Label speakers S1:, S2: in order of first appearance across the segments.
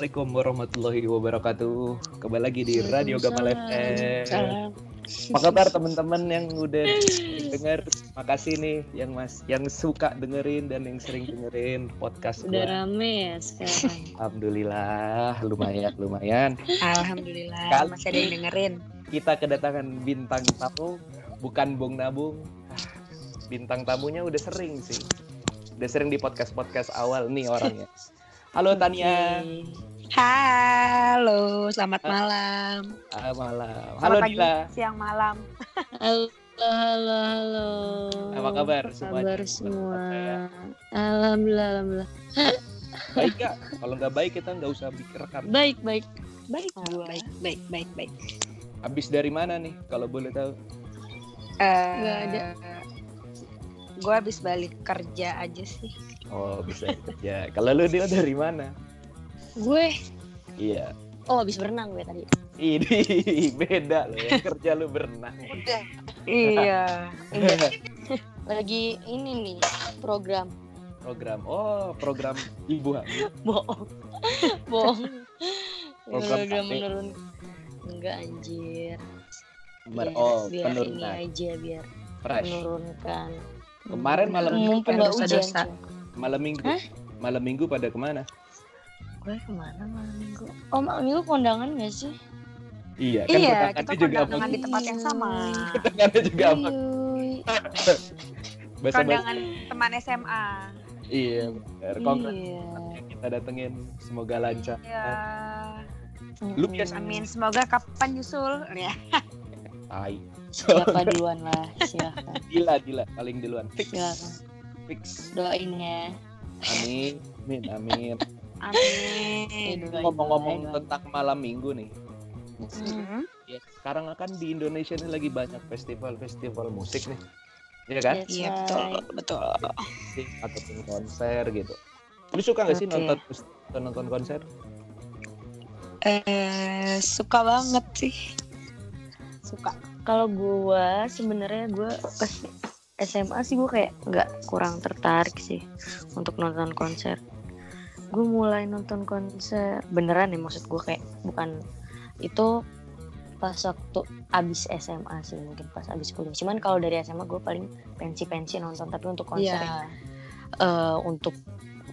S1: Assalamualaikum warahmatullahi wabarakatuh. Kembali lagi di Radio Gamal FM.
S2: Salam.
S1: Apa kabar teman-teman yang udah dengar? Makasih nih yang mas yang suka dengerin dan yang sering dengerin podcast
S2: Udah
S1: gua.
S2: rame ya sekarang.
S1: Alhamdulillah, lumayan lumayan.
S3: Alhamdulillah
S1: Kali-
S3: masih ada yang dengerin.
S1: Kita kedatangan bintang tamu, bukan Bung Nabung. Bintang tamunya udah sering sih. Udah sering di podcast-podcast awal nih orangnya. Halo Tania.
S2: Oke.
S3: Halo, selamat malam.
S1: Ah, malam.
S3: Selamat
S1: Halo
S3: pagi,
S1: Dila.
S3: siang, malam.
S2: Halo, halo, halo.
S1: Apa kabar
S2: Apa
S1: semuanya?
S2: kabar semua? Alhamdulillah, alhamdulillah.
S1: Baik gak? Kalau nggak baik kita nggak usah bikin rekam.
S2: Baik, baik.
S3: Baik,
S2: Gua.
S3: baik, baik, baik, baik.
S1: Habis dari mana nih? Kalau boleh tahu.
S3: Eh,
S2: Nggak ada.
S3: Gue habis balik kerja aja sih.
S1: Oh bisa kerja. Kalau lu dia dari mana?
S2: Gue,
S1: Iya.
S2: oh habis berenang gue tadi.
S1: Ini beda loh ya kerja lu berenang.
S3: Udah. iya.
S2: Lagi ini nih program.
S1: Program. Oh program ibu hamil.
S2: Bohong. Bohong.
S1: Program
S2: program menurun. Enggak anjir.
S1: Mer-
S2: Biar-
S1: oh
S2: biar ini
S1: penurunan.
S2: aja biar
S1: Fresh.
S2: menurunkan.
S1: Kemarin malam
S2: mumpung nggak
S3: dosa-dosa.
S2: hujan.
S1: malam minggu.
S2: Hah?
S1: Malam minggu pada ke mana?
S2: Gue ke mana malam minggu? Oh malam minggu kondangan gak sih?
S1: Iya kan
S3: Iya, kita
S1: juga apa?
S3: kondangan di tempat yang sama.
S1: Kondangannya juga apa?
S3: Kondangan teman SMA.
S1: Iya. benar. Kongres
S2: Iya.
S1: kita datengin semoga lancar.
S3: Ya.
S1: Lu biasa-
S3: Amin. Semoga kapan nyusul? Ya.
S1: Tai.
S2: Siapa duluan lah, silakan.
S1: Gila gila paling duluan. Fix.
S2: Silakan.
S1: Fix.
S2: Doain ya.
S1: Amin. Amin. Amin.
S3: Amin.
S1: Ngomong-ngomong tentang malam minggu nih.
S3: Mhm.
S1: Ya, sekarang kan di Indonesia ini lagi banyak festival-festival musik nih. Iya kan?
S3: Iya betul,
S2: right.
S3: betul.
S1: Musik Ataupun konser gitu. Lu suka gak sih
S2: Oke.
S1: nonton nonton konser?
S3: Eh, suka banget sih. Suka.
S2: Kalau gua sebenarnya gua pas SMA sih gua kayak nggak kurang tertarik sih untuk nonton konser. Gue mulai nonton konser beneran ya maksud gue kayak bukan itu pas waktu abis SMA sih mungkin pas abis kuliah. Cuman kalau dari SMA gue paling pensi-pensi nonton tapi untuk konser yang eh, untuk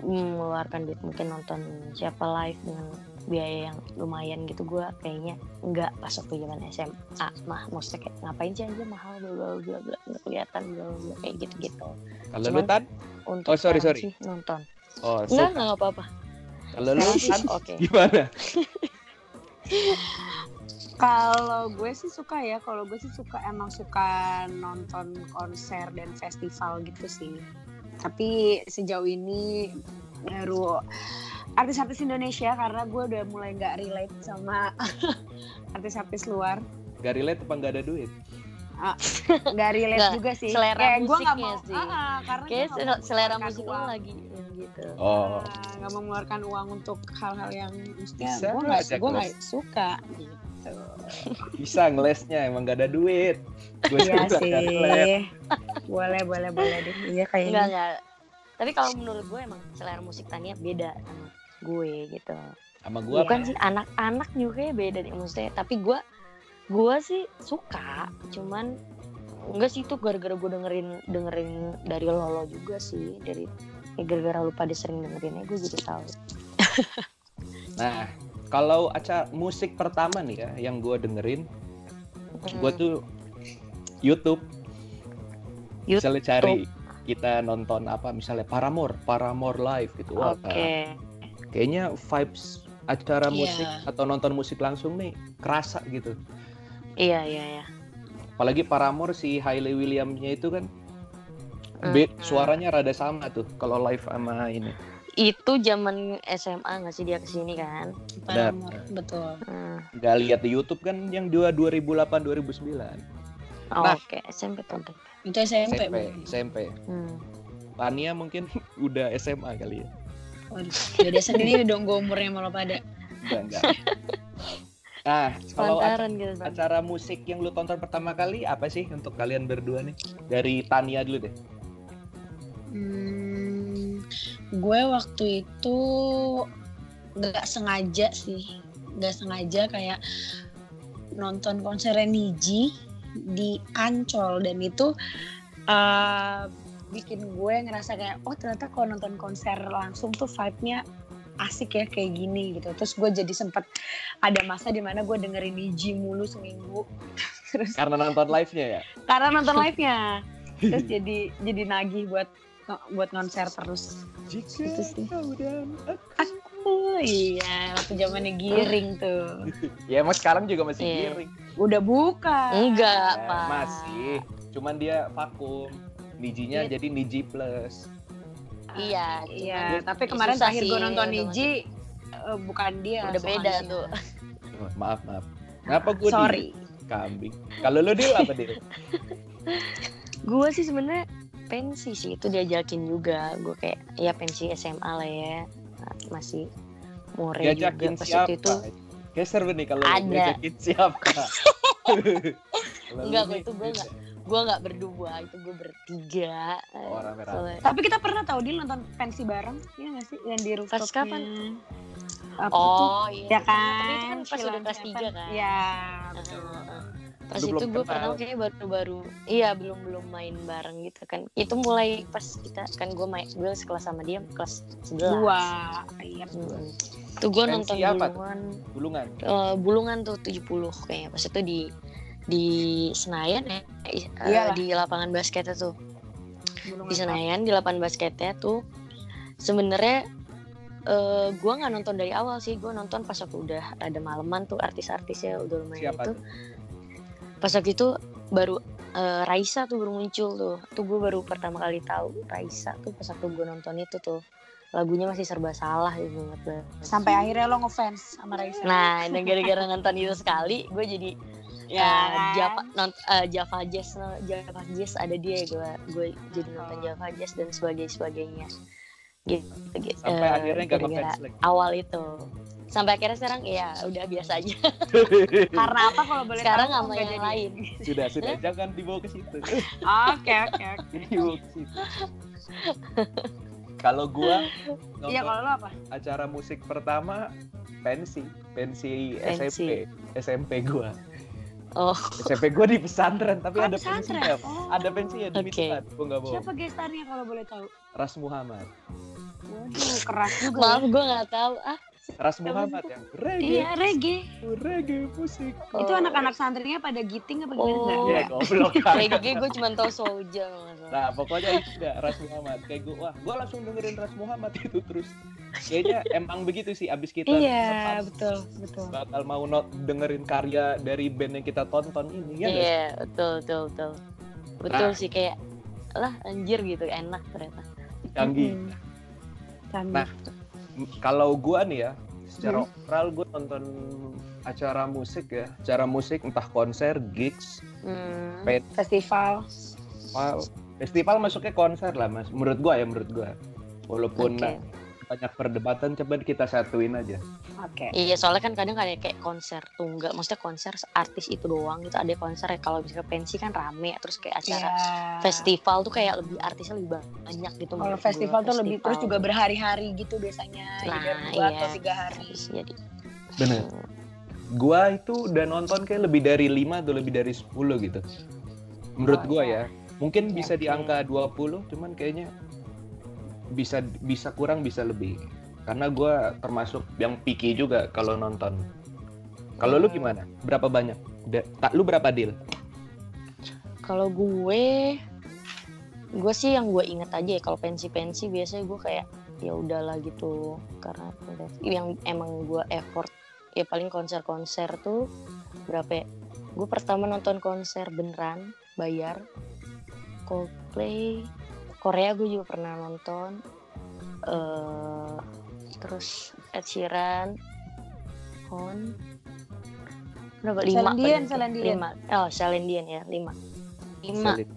S2: mengeluarkan duit mungkin nonton siapa live dengan biaya yang lumayan gitu gue kayaknya enggak pas waktu zaman SMA mah maksudnya kayak ngapain sih aja mahal bla bla bla bla nggak kelihatan bla bla kayak gitu gitu
S1: Kalau lu
S2: Cuman-
S1: tan?
S2: untuk
S1: Oh, sorry, sorry.
S2: sih nonton
S1: Oh,
S2: enggak
S1: suka.
S2: enggak apa apa
S1: Kalau lu tan
S2: oke
S1: gimana?
S3: Kalau gue sih suka ya, kalau gue sih suka emang suka nonton konser dan festival gitu sih. Tapi sejauh ini baru artis-artis Indonesia karena gue udah mulai nggak relate sama artis-artis luar.
S1: Gak relate apa gak ada duit?
S3: Nggak relate
S2: Nggak,
S3: juga sih.
S2: selera
S3: Kayak gue nggak
S2: musiknya
S3: mau,
S2: sih.
S3: Ah, ah, karena gue
S2: kayak
S3: nggak mau
S2: selera musik lo lagi gitu
S1: Oh,
S3: nggak mau mengeluarkan uang untuk hal-hal yang mestinya gue nggak gue nggak suka gitu.
S1: bisa ngelesnya emang gak ada duit. Gue
S3: Iya
S1: juga gak relate.
S3: sih. boleh, boleh, boleh deh. Iya kayaknya.
S2: enggak tapi kalau menurut gue emang selera musik Tania beda sama gue gitu
S1: Sama gua
S2: bukan sih anak-anak juga ya beda nih maksudnya tapi gue gue sih suka cuman enggak sih itu gara-gara gue dengerin dengerin dari lolo juga sih dari ya gara-gara lu pada sering dengerinnya gue jadi tahu
S1: Nah, kalau acara musik pertama nih ya yang gue dengerin, gue
S2: Hmm,
S1: tuh YouTube.
S2: YouTube.
S1: Misalnya cari kita nonton apa misalnya Paramore, Paramore live gitu. Wah,
S2: oke
S1: kayaknya vibes acara
S3: Iya.
S1: musik atau nonton musik langsung nih kerasa gitu.
S2: Iya iya iya
S1: Apalagi Paramore si Hayley Williams-nya itu kan
S2: Hmm.
S1: be- suaranya rada sama tuh kalau live sama ini.
S2: itu zaman SMA nggak sih dia ke sini
S1: kan.
S3: Paramore, betul.
S2: Hmm,
S1: Nggak lihat di YouTube kan yang dua 2008 2009.
S2: oh,
S1: Nah.
S2: oke SMP tonton
S3: Itu SMP.
S1: SMP, SMP.
S2: hmm.
S1: Tania mungkin udah SMA kali ya.
S3: Waduh, beda sendiri dong gue umurnya malah pada.
S1: Enggak, enggak. Nah, kalau acara,
S2: Pantaran gitu Bang.
S1: acara musik yang lu tonton pertama kali apa sih untuk kalian berdua nih? Dari Tania dulu deh.
S4: Hmm, gue waktu itu
S3: nggak sengaja sih nggak sengaja kayak nonton konser Niji di Ancol dan itu eh, bikin gue ngerasa kayak oh ternyata kalau nonton konser langsung tuh vibe-nya asik ya kayak gini gitu terus gue jadi sempet ada masa di mana gue dengerin Niji mulu seminggu terus
S1: Karena nonton live-nya ya.
S3: karena nonton live-nya terus jadi jadi nagih buat buat konser terus
S1: Jika
S3: Itu sih.
S1: kau dan
S3: oh iya waktu zamannya giring tuh
S1: Ya emang sekarang juga masih
S2: Iya.
S1: giring.
S3: udah buka
S2: Enggak,
S1: Eh,
S2: Pak.
S1: masih. Cuman dia vakum. Nijinya
S2: Iya.
S1: jadi Niji plus.
S2: Iya,
S3: iya
S2: cuman
S3: tapi
S2: ya
S3: kemarin terakhir gue nonton Niji eh, bukan dia
S2: Udah beda tuh.
S1: Oh, maaf maaf. Kenapa gue
S3: sorry
S1: kambing? Kalau lu deal apa deal?
S2: gue sih sebenarnya pensi sih itu diajakin juga gue kayak ya pensi SMA lah ya masih more juga
S1: Diajakin
S2: pas
S1: siapa?
S2: itu
S1: Kayak seru nih kalau diajakin siapa.
S2: Enggak,
S1: nih,
S2: itu gue nggak gue nggak berdua itu gue bertiga.
S1: Oh.
S2: Soalnya-
S3: tapi kita pernah tahu dia nonton pensi bareng? Ya nggak sih? Yang di rooftopnya
S2: Pas kapan?
S3: apa tuh?
S2: oh iya.
S3: Ya
S2: Tapi
S3: kan
S2: itu kan pas udah kelas tiga kan?
S3: Ya betul.
S2: heeh. pas
S1: Lu
S2: itu gue
S1: kenal.
S2: pernah kayak baru-baru iya belum belum main bareng gitu kan. Itu mulai pas kita kan gue main gue sekelas sama dia kelas 11
S3: dua. Iya
S2: Mm. Tuh gue nonton
S1: tuh?
S2: bulungan
S1: Bulungan.
S2: eh, bulungan tuh 70 kayaknya. Pas itu di di Senayan ya eh,
S3: Iyalah.
S2: di lapangan basketnya tuh
S3: Belum
S2: di. Senayan di lapangan basketnya tuh sebenarnya eh gue nggak nonton dari awal sih gue nonton pas aku udah ada maleman tuh artis-artisnya udah lumayan
S1: Siapa
S2: itu
S1: tuh?
S2: pas waktu itu baru eh, Raisa tuh baru muncul tuh tuh gue baru pertama kali tahu Raisa tuh pas waktu gue nonton itu tuh lagunya masih serba salah gitu banget banget.
S3: sampai akhirnya lo ngefans sama Raisa
S2: nah dan gara-gara nonton itu sekali gue jadi
S3: ya kan?
S2: Java nont, eh, Java Jazz no- Java Jazz ada dia gue gue jadi nonton Java Jazz dan sebagainya sebagainya gitu, gitu.
S1: Sampai
S2: Eh,
S1: akhirnya gak lagi.
S2: awal itu sampai akhirnya sekarang ya udah biasa aja
S3: karena apa kalau boleh
S2: sekarang sama yang
S3: jadi?
S2: lain
S1: sudah sudah jangan dibawa ke situ.
S3: oke oke oke
S1: dibawa ke situ. Kalau gua
S3: iya kalau lo apa
S1: acara musik pertama pensi, pensi,
S2: Pensi.
S1: SMP, SMP gua.
S2: Oh
S1: SMP gua di pesantren tapi
S3: Oh,
S1: ada
S3: pesantren.
S1: pensinya.
S3: Oh.
S1: Ada pensinya di
S2: Oke.
S1: Milan. Gua nggak bohong.
S3: siapa gestarnya kalau boleh tahu
S1: Ras Muhammad.
S3: waduh keras juga
S2: maaf
S3: ya.
S2: gue nggak tahu ah
S1: Ras Muhammad yang reggae,
S3: iya reggae
S1: reggae musik.
S3: itu
S2: Oh.
S3: anak-anak santrinya pada giting apa gimana
S2: Oh.
S3: Nggak?
S1: Iya, goblok
S2: reggae gue cuma Soulja nggak salah.
S1: Nah, pokoknya itu dah Ras Muhammad. Kayak gua, wah, gua langsung dengerin Ras Muhammad itu terus. Kayaknya emang begitu sih abis kita
S3: iya betul betul
S1: bakal mau not dengerin karya dari band yang kita tonton ini ya?
S2: Iya, betul, betul, betul. Betul
S1: Nah.
S2: sih kayak lah anjir gitu enak ternyata.
S1: canggih.
S3: Mm. Canggih.
S1: Nah, Kalau gua nih ya, secara
S3: Hmm.
S1: overall gua nonton acara musik ya, acara musik entah konser, gigs,
S2: Hmm.
S3: festival
S1: festival, festival masuknya konser lah mas. Menurut gua ya, menurut gua. Walaupun
S2: Oke.
S1: nah, banyak perdebatan, coba kita satuin aja.
S3: oke
S2: Iya, soalnya kan kadang ada kayak konser tunggal, maksudnya konser artis itu doang gitu. Ada konser ya kalau misalnya pensi kan rame, terus kayak acara
S3: Iya.
S2: festival tuh kayak lebih artisnya lebih banyak gitu.
S3: kalau festival tuh lebih terus juga berhari-hari gitu biasanya
S2: Nah,
S3: dua
S2: iya.
S3: atau tiga hari
S2: Habis jadi.
S1: Bener. Gua itu udah nonton kayak lebih dari 5 atau lebih dari 10 gitu. Menurut
S3: Oh,
S1: gua
S3: iya.
S1: ya. Mungkin bisa di angka 20, cuman kayaknya bisa bisa kurang bisa lebih. Karena gua termasuk yang picky juga kalau nonton. Kalau lu
S2: Hmm.
S1: gimana? Berapa banyak? Da- tak lu berapa deal?
S2: Kalau gue, gue sih yang gue inget aja ya kalau pensi-pensi biasanya gue kayak ya udahlah gitu karena yang emang gue effort ya paling konser-konser tuh berapa ya? Gue pertama nonton konser beneran bayar Coldplay Korea gue juga pernah nonton eh terus Ed Sheeran Hon berapa lima
S3: Celine Dion,
S2: gitu?
S3: Dion.
S2: lima oh Celine Dion ya lima lima
S1: Celine.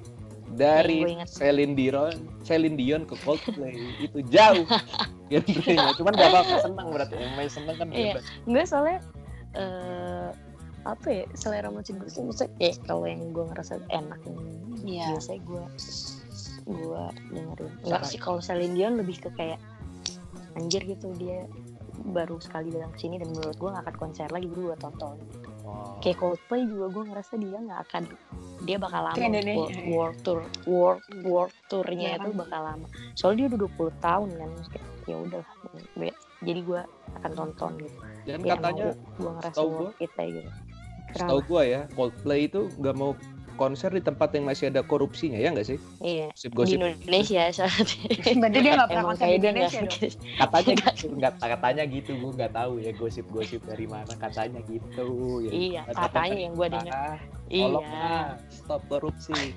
S1: Dari
S2: ingat.
S1: Celine Dion, Celine Dion ke Coldplay itu jauh. Genrenya. Cuman gak apa-apa senang berarti. Yang main senang kan
S2: Iya. Enggak soalnya eh apa ya selera musik gue sih maksudnya eh kalau yang gue ngerasa enak
S3: Iya.
S2: biasanya gue gue dengerin. Enggak sih kalau Celine Dion lebih ke kayak anjir gitu dia baru sekali datang ke sini dan menurut gue nggak akan konser lagi gue tonton.
S1: Oh.
S2: kayak Coldplay juga gue ngerasa dia nggak akan dia bakal lama. World,
S3: ya.
S2: world tour world world tournya
S3: Iya
S2: itu
S3: kan?
S2: bakal lama. Soalnya dia udah 20 tahun kan ya udah jadi gue akan tonton gitu.
S1: Dan
S2: ya
S1: katanya
S2: gue ngerasa it aja. gitu
S1: Tahu gua ya, Coldplay itu nggak mau konser di tempat yang masih ada korupsinya ya nggak sih?
S2: iya di
S1: Gosip-gosip
S2: Indonesia saat
S3: Berarti dia nggak pernah konser di Indonesia dong.
S1: katanya gitu, nggak katanya gitu, gua nggak tahu ya gosip-gosip dari mana katanya gitu. Ya.
S2: iya
S1: Kata
S2: katanya yang gue dengar
S1: Ah,
S2: iya
S1: Tolonglah, stop korupsi.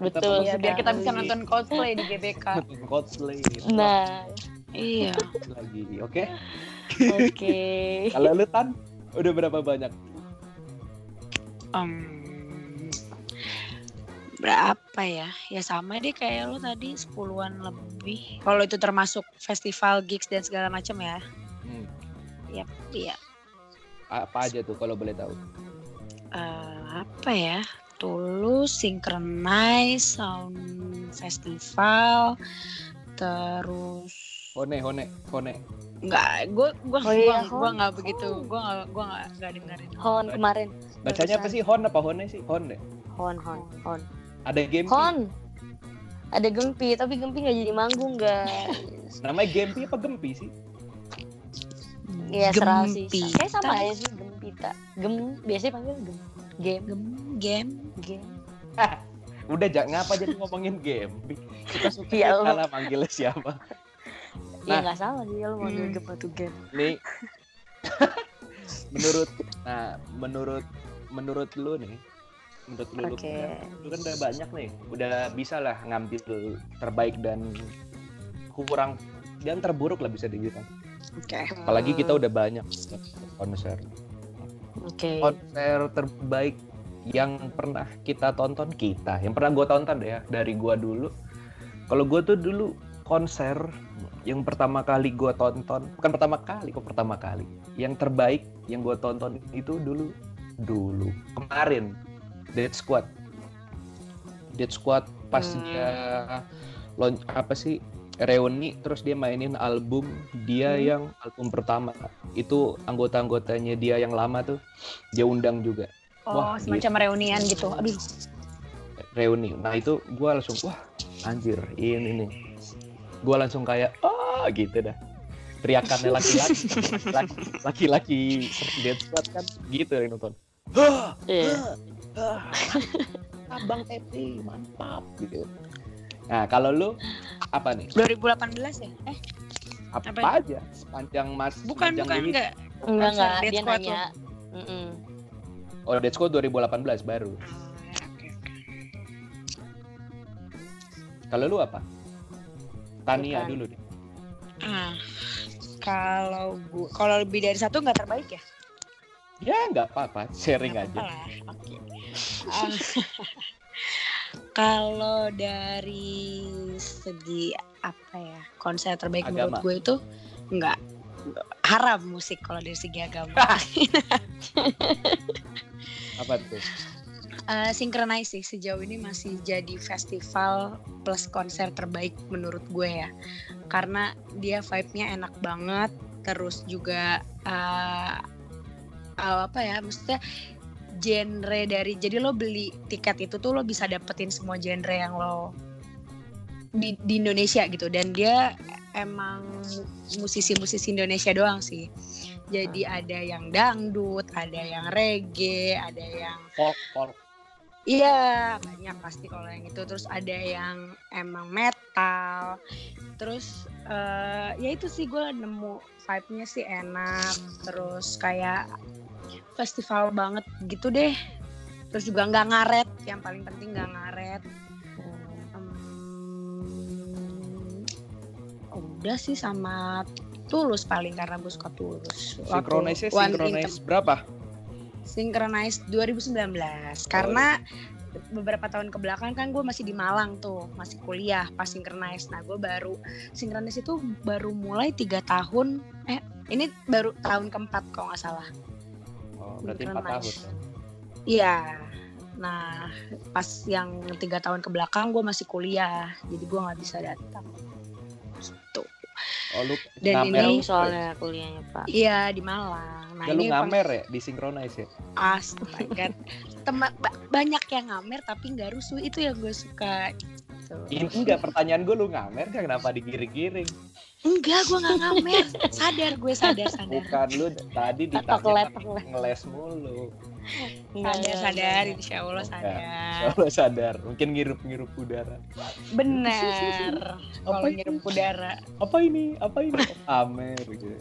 S2: betul
S3: Iya, biar kita bisa nonton Coldplay di GBK.
S1: Coldplay.
S2: nah
S3: Iya.
S1: lagi, oke?
S2: oke
S1: Kalau lu tan, udah berapa banyak?
S3: Berapa ya? Ya sama deh kayak lo tadi 10-an lebih. Kalau itu termasuk festival gigs dan segala macam ya.
S1: Hmm.
S3: Iya.
S1: Apa aja tuh kalau boleh tahu?
S3: Eh, apa ya? Tulus, Synchronize, Sound Festival, terus
S1: Hone, hone, hone.
S3: nggak gue gue
S2: Oh iya,
S3: gue nggak begitu gue gue nggak nggak dengerin
S2: Hon kemarin
S1: Bacanya apa sih? Hon apa hone sih? Hon deh.
S2: Hon Hon Hon
S1: Ada game.
S2: Hon ada Gempi tapi Gempi nggak jadi manggung guys
S1: Namanya Gempi apa Gempi sih?
S2: Iya serah sih
S3: Gempi.
S2: kayak sama aja sih Gempita Gem biasanya panggil Gem Game
S3: Gem, game
S2: Game
S1: Udah jangan ngapa jadi ngomongin Gempi. Kita suka
S2: Ya
S1: salah manggilnya siapa.
S2: ya
S1: Nah.
S2: nggak salah sih kalau manggil
S3: Hmm.
S2: Gem atau Game
S1: Nih. menurut nah menurut menurut lu nih menurut lu kan, lu kan udah banyak nih udah bisa lah ngambil terbaik dan kurang dan terburuk lah bisa dibilang.
S3: Oke.
S1: Apalagi kita udah banyak konser.
S2: Oke.
S1: Konser terbaik yang pernah kita tonton kita. Yang pernah gue tonton deh ya dari gue dulu. Kalau gue tuh dulu konser yang pertama kali gue tonton bukan pertama kali kok pertama kali? Yang terbaik yang gue tonton itu dulu dulu. Kemarin Dead Squad. Dead Squad pas
S2: Hmm.
S1: dia launch apa sih reuni terus dia mainin album dia
S2: Hmm.
S1: yang album pertama. Itu anggota-anggotanya dia yang lama tuh dia undang juga.
S3: Oh
S1: Wah,
S3: semacam reunian gitu. Aduh.
S1: Reuni. Nah itu gue langsung wah anjir ini nih. Gue langsung kayak ah gitu dah. Teriakannya laki-laki. Laki- laki-laki dead squad kan gitu yang nonton. Hah, hah, abang Teti mantap gitu. Nah kalau lu apa nih?
S3: 2018 ya? Eh
S1: apa,
S3: Apa?
S1: aja sepanjang mas
S3: bukan
S1: sepanjang
S3: bukan
S1: ini-
S3: enggak.
S2: Enggak enggak dia nanya. Mm-mm.
S1: oh Dead Squad 2018 baru? Kalau lu apa? Tania
S2: Bukan.
S1: dulu deh.
S3: Ah, kalau gua kalau lebih dari satu nggak terbaik ya?
S1: Ya nggak apa-apa sharing
S3: Nggak
S1: aja
S3: Oke. Ah, kalau dari segi apa ya konser terbaik
S1: Agama.
S3: menurut gue itu nggak haram musik kalau dari segi agama.
S1: apa tuh
S3: Eh, Synchronize sih sejauh ini masih jadi festival plus konser terbaik menurut gue ya karena dia vibe-nya enak banget terus juga eh, eh, apa ya maksudnya genre dari jadi lo beli tiket itu tuh lo bisa dapetin semua genre yang lo di, di Indonesia gitu. Dan dia emang musisi-musisi Indonesia doang sih. Jadi ada yang dangdut ada yang reggae ada yang
S1: folk folk
S3: Iya banyak pasti kalau yang itu. Terus ada yang emang metal. Terus eh, ya itu sih gue nemu vibe-nya sih enak. Terus kayak festival banget gitu deh. Terus juga nggak ngaret. Yang paling penting nggak ngaret. Hmm, udah sih sama tulus paling karena gue suka tulus.
S1: Synchronize
S3: Intem-
S1: berapa?
S3: Synchronize 2019 karena beberapa tahun ke belakang kan gue masih di Malang tuh masih kuliah pas Synchronize. Nah gue baru Synchronize itu baru mulai tiga tahun eh ini baru tahun keempat kalau nggak salah.
S1: Oh, berarti empat tahun.
S3: Iya. Nah pas yang tiga tahun ke belakang gue masih kuliah jadi gue nggak bisa datang
S1: Oh lu
S3: Dan
S1: ngamer.
S3: Ini-
S2: soalnya kuliahnya pak.
S3: Iya di Malang. Nah
S1: Ya, lu ngamer ya di synchronize ya?
S3: Astaga. Teman ba- banyak yang ngamer tapi nggak rusuh itu yang gue suka. Gitu.
S1: Ini enggak pertanyaan gue lu ngamer kan kenapa digiring-giring?
S3: Enggak, gue nggak ngamer. Sadar gue sadar sadar.
S1: Bukan lu tadi ditanya ngeles mulu.
S3: Sadar sadar insya Allah sadar.
S1: Kalau sadar, mungkin ngirup-ngirup udara.
S3: Benar. Kalau
S1: ini?
S3: ngirup udara.
S1: Apa ini? Apa ini? Amer gitu.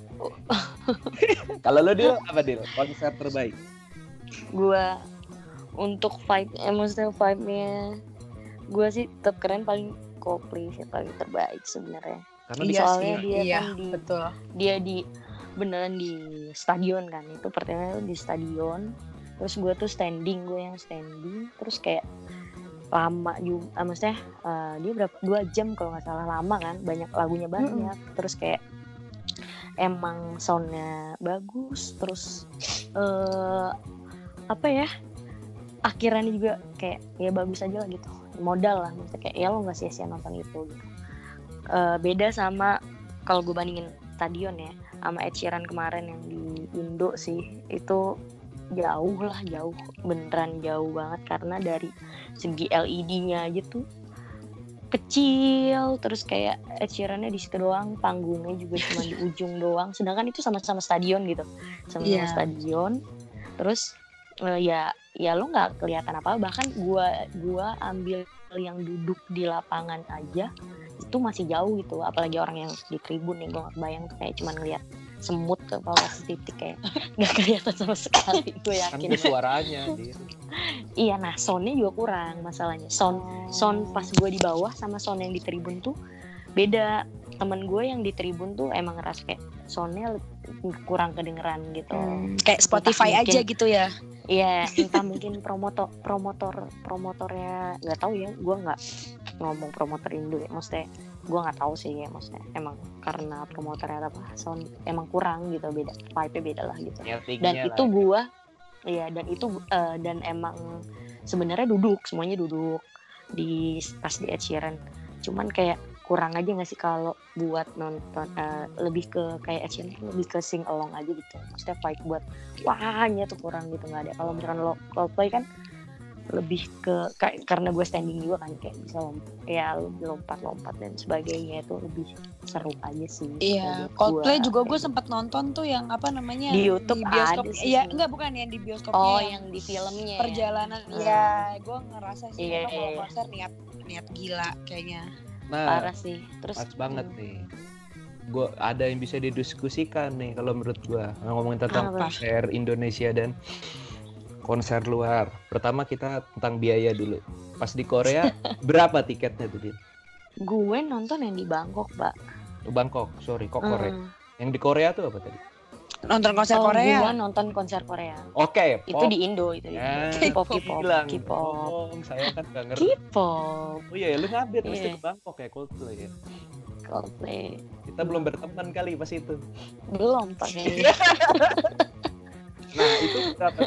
S1: Kalau lu Dil, apa Dil? Konser terbaik?
S2: Gua untuk vibe, eh, maksudnya vibe-nya gue sih tetap keren paling Coldplay sih paling terbaik sebenarnya.
S1: Karena
S3: Iya
S2: soalnya
S3: sih,
S2: dia
S3: iya,
S2: kan di
S3: betul.
S2: dia di beneran di stadion kan itu pertama di stadion terus gue tuh standing gue yang standing terus kayak lama juga ah, maksudnya eh, dia berapa dua jam kalau nggak salah lama kan banyak lagunya banyak. Terus kayak emang soundnya bagus terus eh apa ya akhirannya juga kayak ya bagus aja lah gitu modal lah maksudnya kayak ya lo nggak sia-sia nonton itu gitu. Eh, beda sama kalau gue bandingin stadion ya sama Ed Sheeran kemarin yang di Indo sih itu jauh lah jauh. Beneran jauh banget karena dari segi LED-nya aja tuh kecil. Terus kayak Ed Sheeran-nya di situ doang panggungnya juga cuma di ujung doang. Sedangkan itu sama-sama stadion gitu. Sama-sama
S3: Iya.
S2: stadion. Terus eh, ya ya lo nggak kelihatan apa bahkan gua gua ambil yang duduk di lapangan aja itu masih jauh gitu. Apalagi orang yang di tribun nih gue nggak bayang tuh kayak cuman ngeliat semut ke bawah titik kayak nggak kelihatan sama sekali gue
S1: kan
S2: yakin
S1: ada suaranya Dil.
S2: iya nah soundnya juga kurang masalahnya sound sound pas gue di bawah sama sound yang di tribun tuh beda temen gue yang di tribun tuh emang ngerasa kayak soundnya kurang kedengeran gitu
S3: Hmm, kayak Spotify
S2: Entah
S3: aja
S2: mungkin-
S3: gitu ya.
S2: Iya, entah mungkin promotor promotor promotornya nggak tahu ya. Gue nggak ngomong promotor Indo ya. Maksudnya gue nggak tahu sih ya. Maksudnya emang karena promotornya apa sound emang kurang gitu beda vibe-nya beda lah gitu. Dan
S1: lah
S2: itu
S1: ya.
S2: gue, iya dan itu eh, dan emang sebenarnya duduk semuanya duduk di pas di Ed Sheeran. Cuman kayak kurang aja nggak sih kalau buat nonton eh, lebih ke kayak Sheeran lebih ke sing along aja gitu. Maksudnya vibe buat wahnya tuh kurang gitu nggak ada. Kalau misalkan lo Coldplay kan lebih ke kayak karena gue standing juga kan kayak bisa lompat ya lompat-lompat dan sebagainya itu lebih seru aja sih.
S3: Iya, Coldplay
S2: gua,
S3: juga gue sempat nonton tuh yang apa namanya
S2: Di YouTube
S3: bioskop.
S2: ada sih
S3: Iya,
S2: sebenarnya.
S3: enggak bukan yang di bioskopnya.
S2: Oh,
S3: yang
S2: yang di filmnya. ya?
S3: perjalanan.
S2: Hmm.
S3: Iya, gue ngerasa sih
S2: Iya,
S3: mereka kalau
S2: iya.
S3: konser niat niat gila kayaknya.
S1: Nah,
S2: Parah sih. Terus
S1: pas banget
S2: hmm,
S1: nih. Gue ada yang bisa didiskusikan nih kalau menurut gua ngomongin tentang konser Indonesia dan konser luar. Pertama kita tentang biaya dulu. Pas di Korea berapa tiketnya tuh Din?
S2: Gue nonton yang di Bangkok, Pak.
S1: Oh, Bangkok, sorry, kok Korea.
S2: Hmm.
S1: Yang di Korea tuh apa tadi?
S3: Nonton konser
S2: Oh,
S3: Korea.
S2: Gue nonton konser Korea.
S1: Oke,
S2: Itu
S1: pop.
S2: di Indo itu.
S1: Ya.
S2: K-pop, K-pop,
S1: bilang.
S2: K-pop.
S1: Saya kan gak ngerti.
S2: K-pop,
S1: Oh iya, lu ngupdate mesti
S2: Iya.
S1: ke Bangkok ya Coldplay ya.
S2: Coldplay.
S1: Kita belum berteman kali pas itu.
S2: Belum pakai
S1: Nah, itu?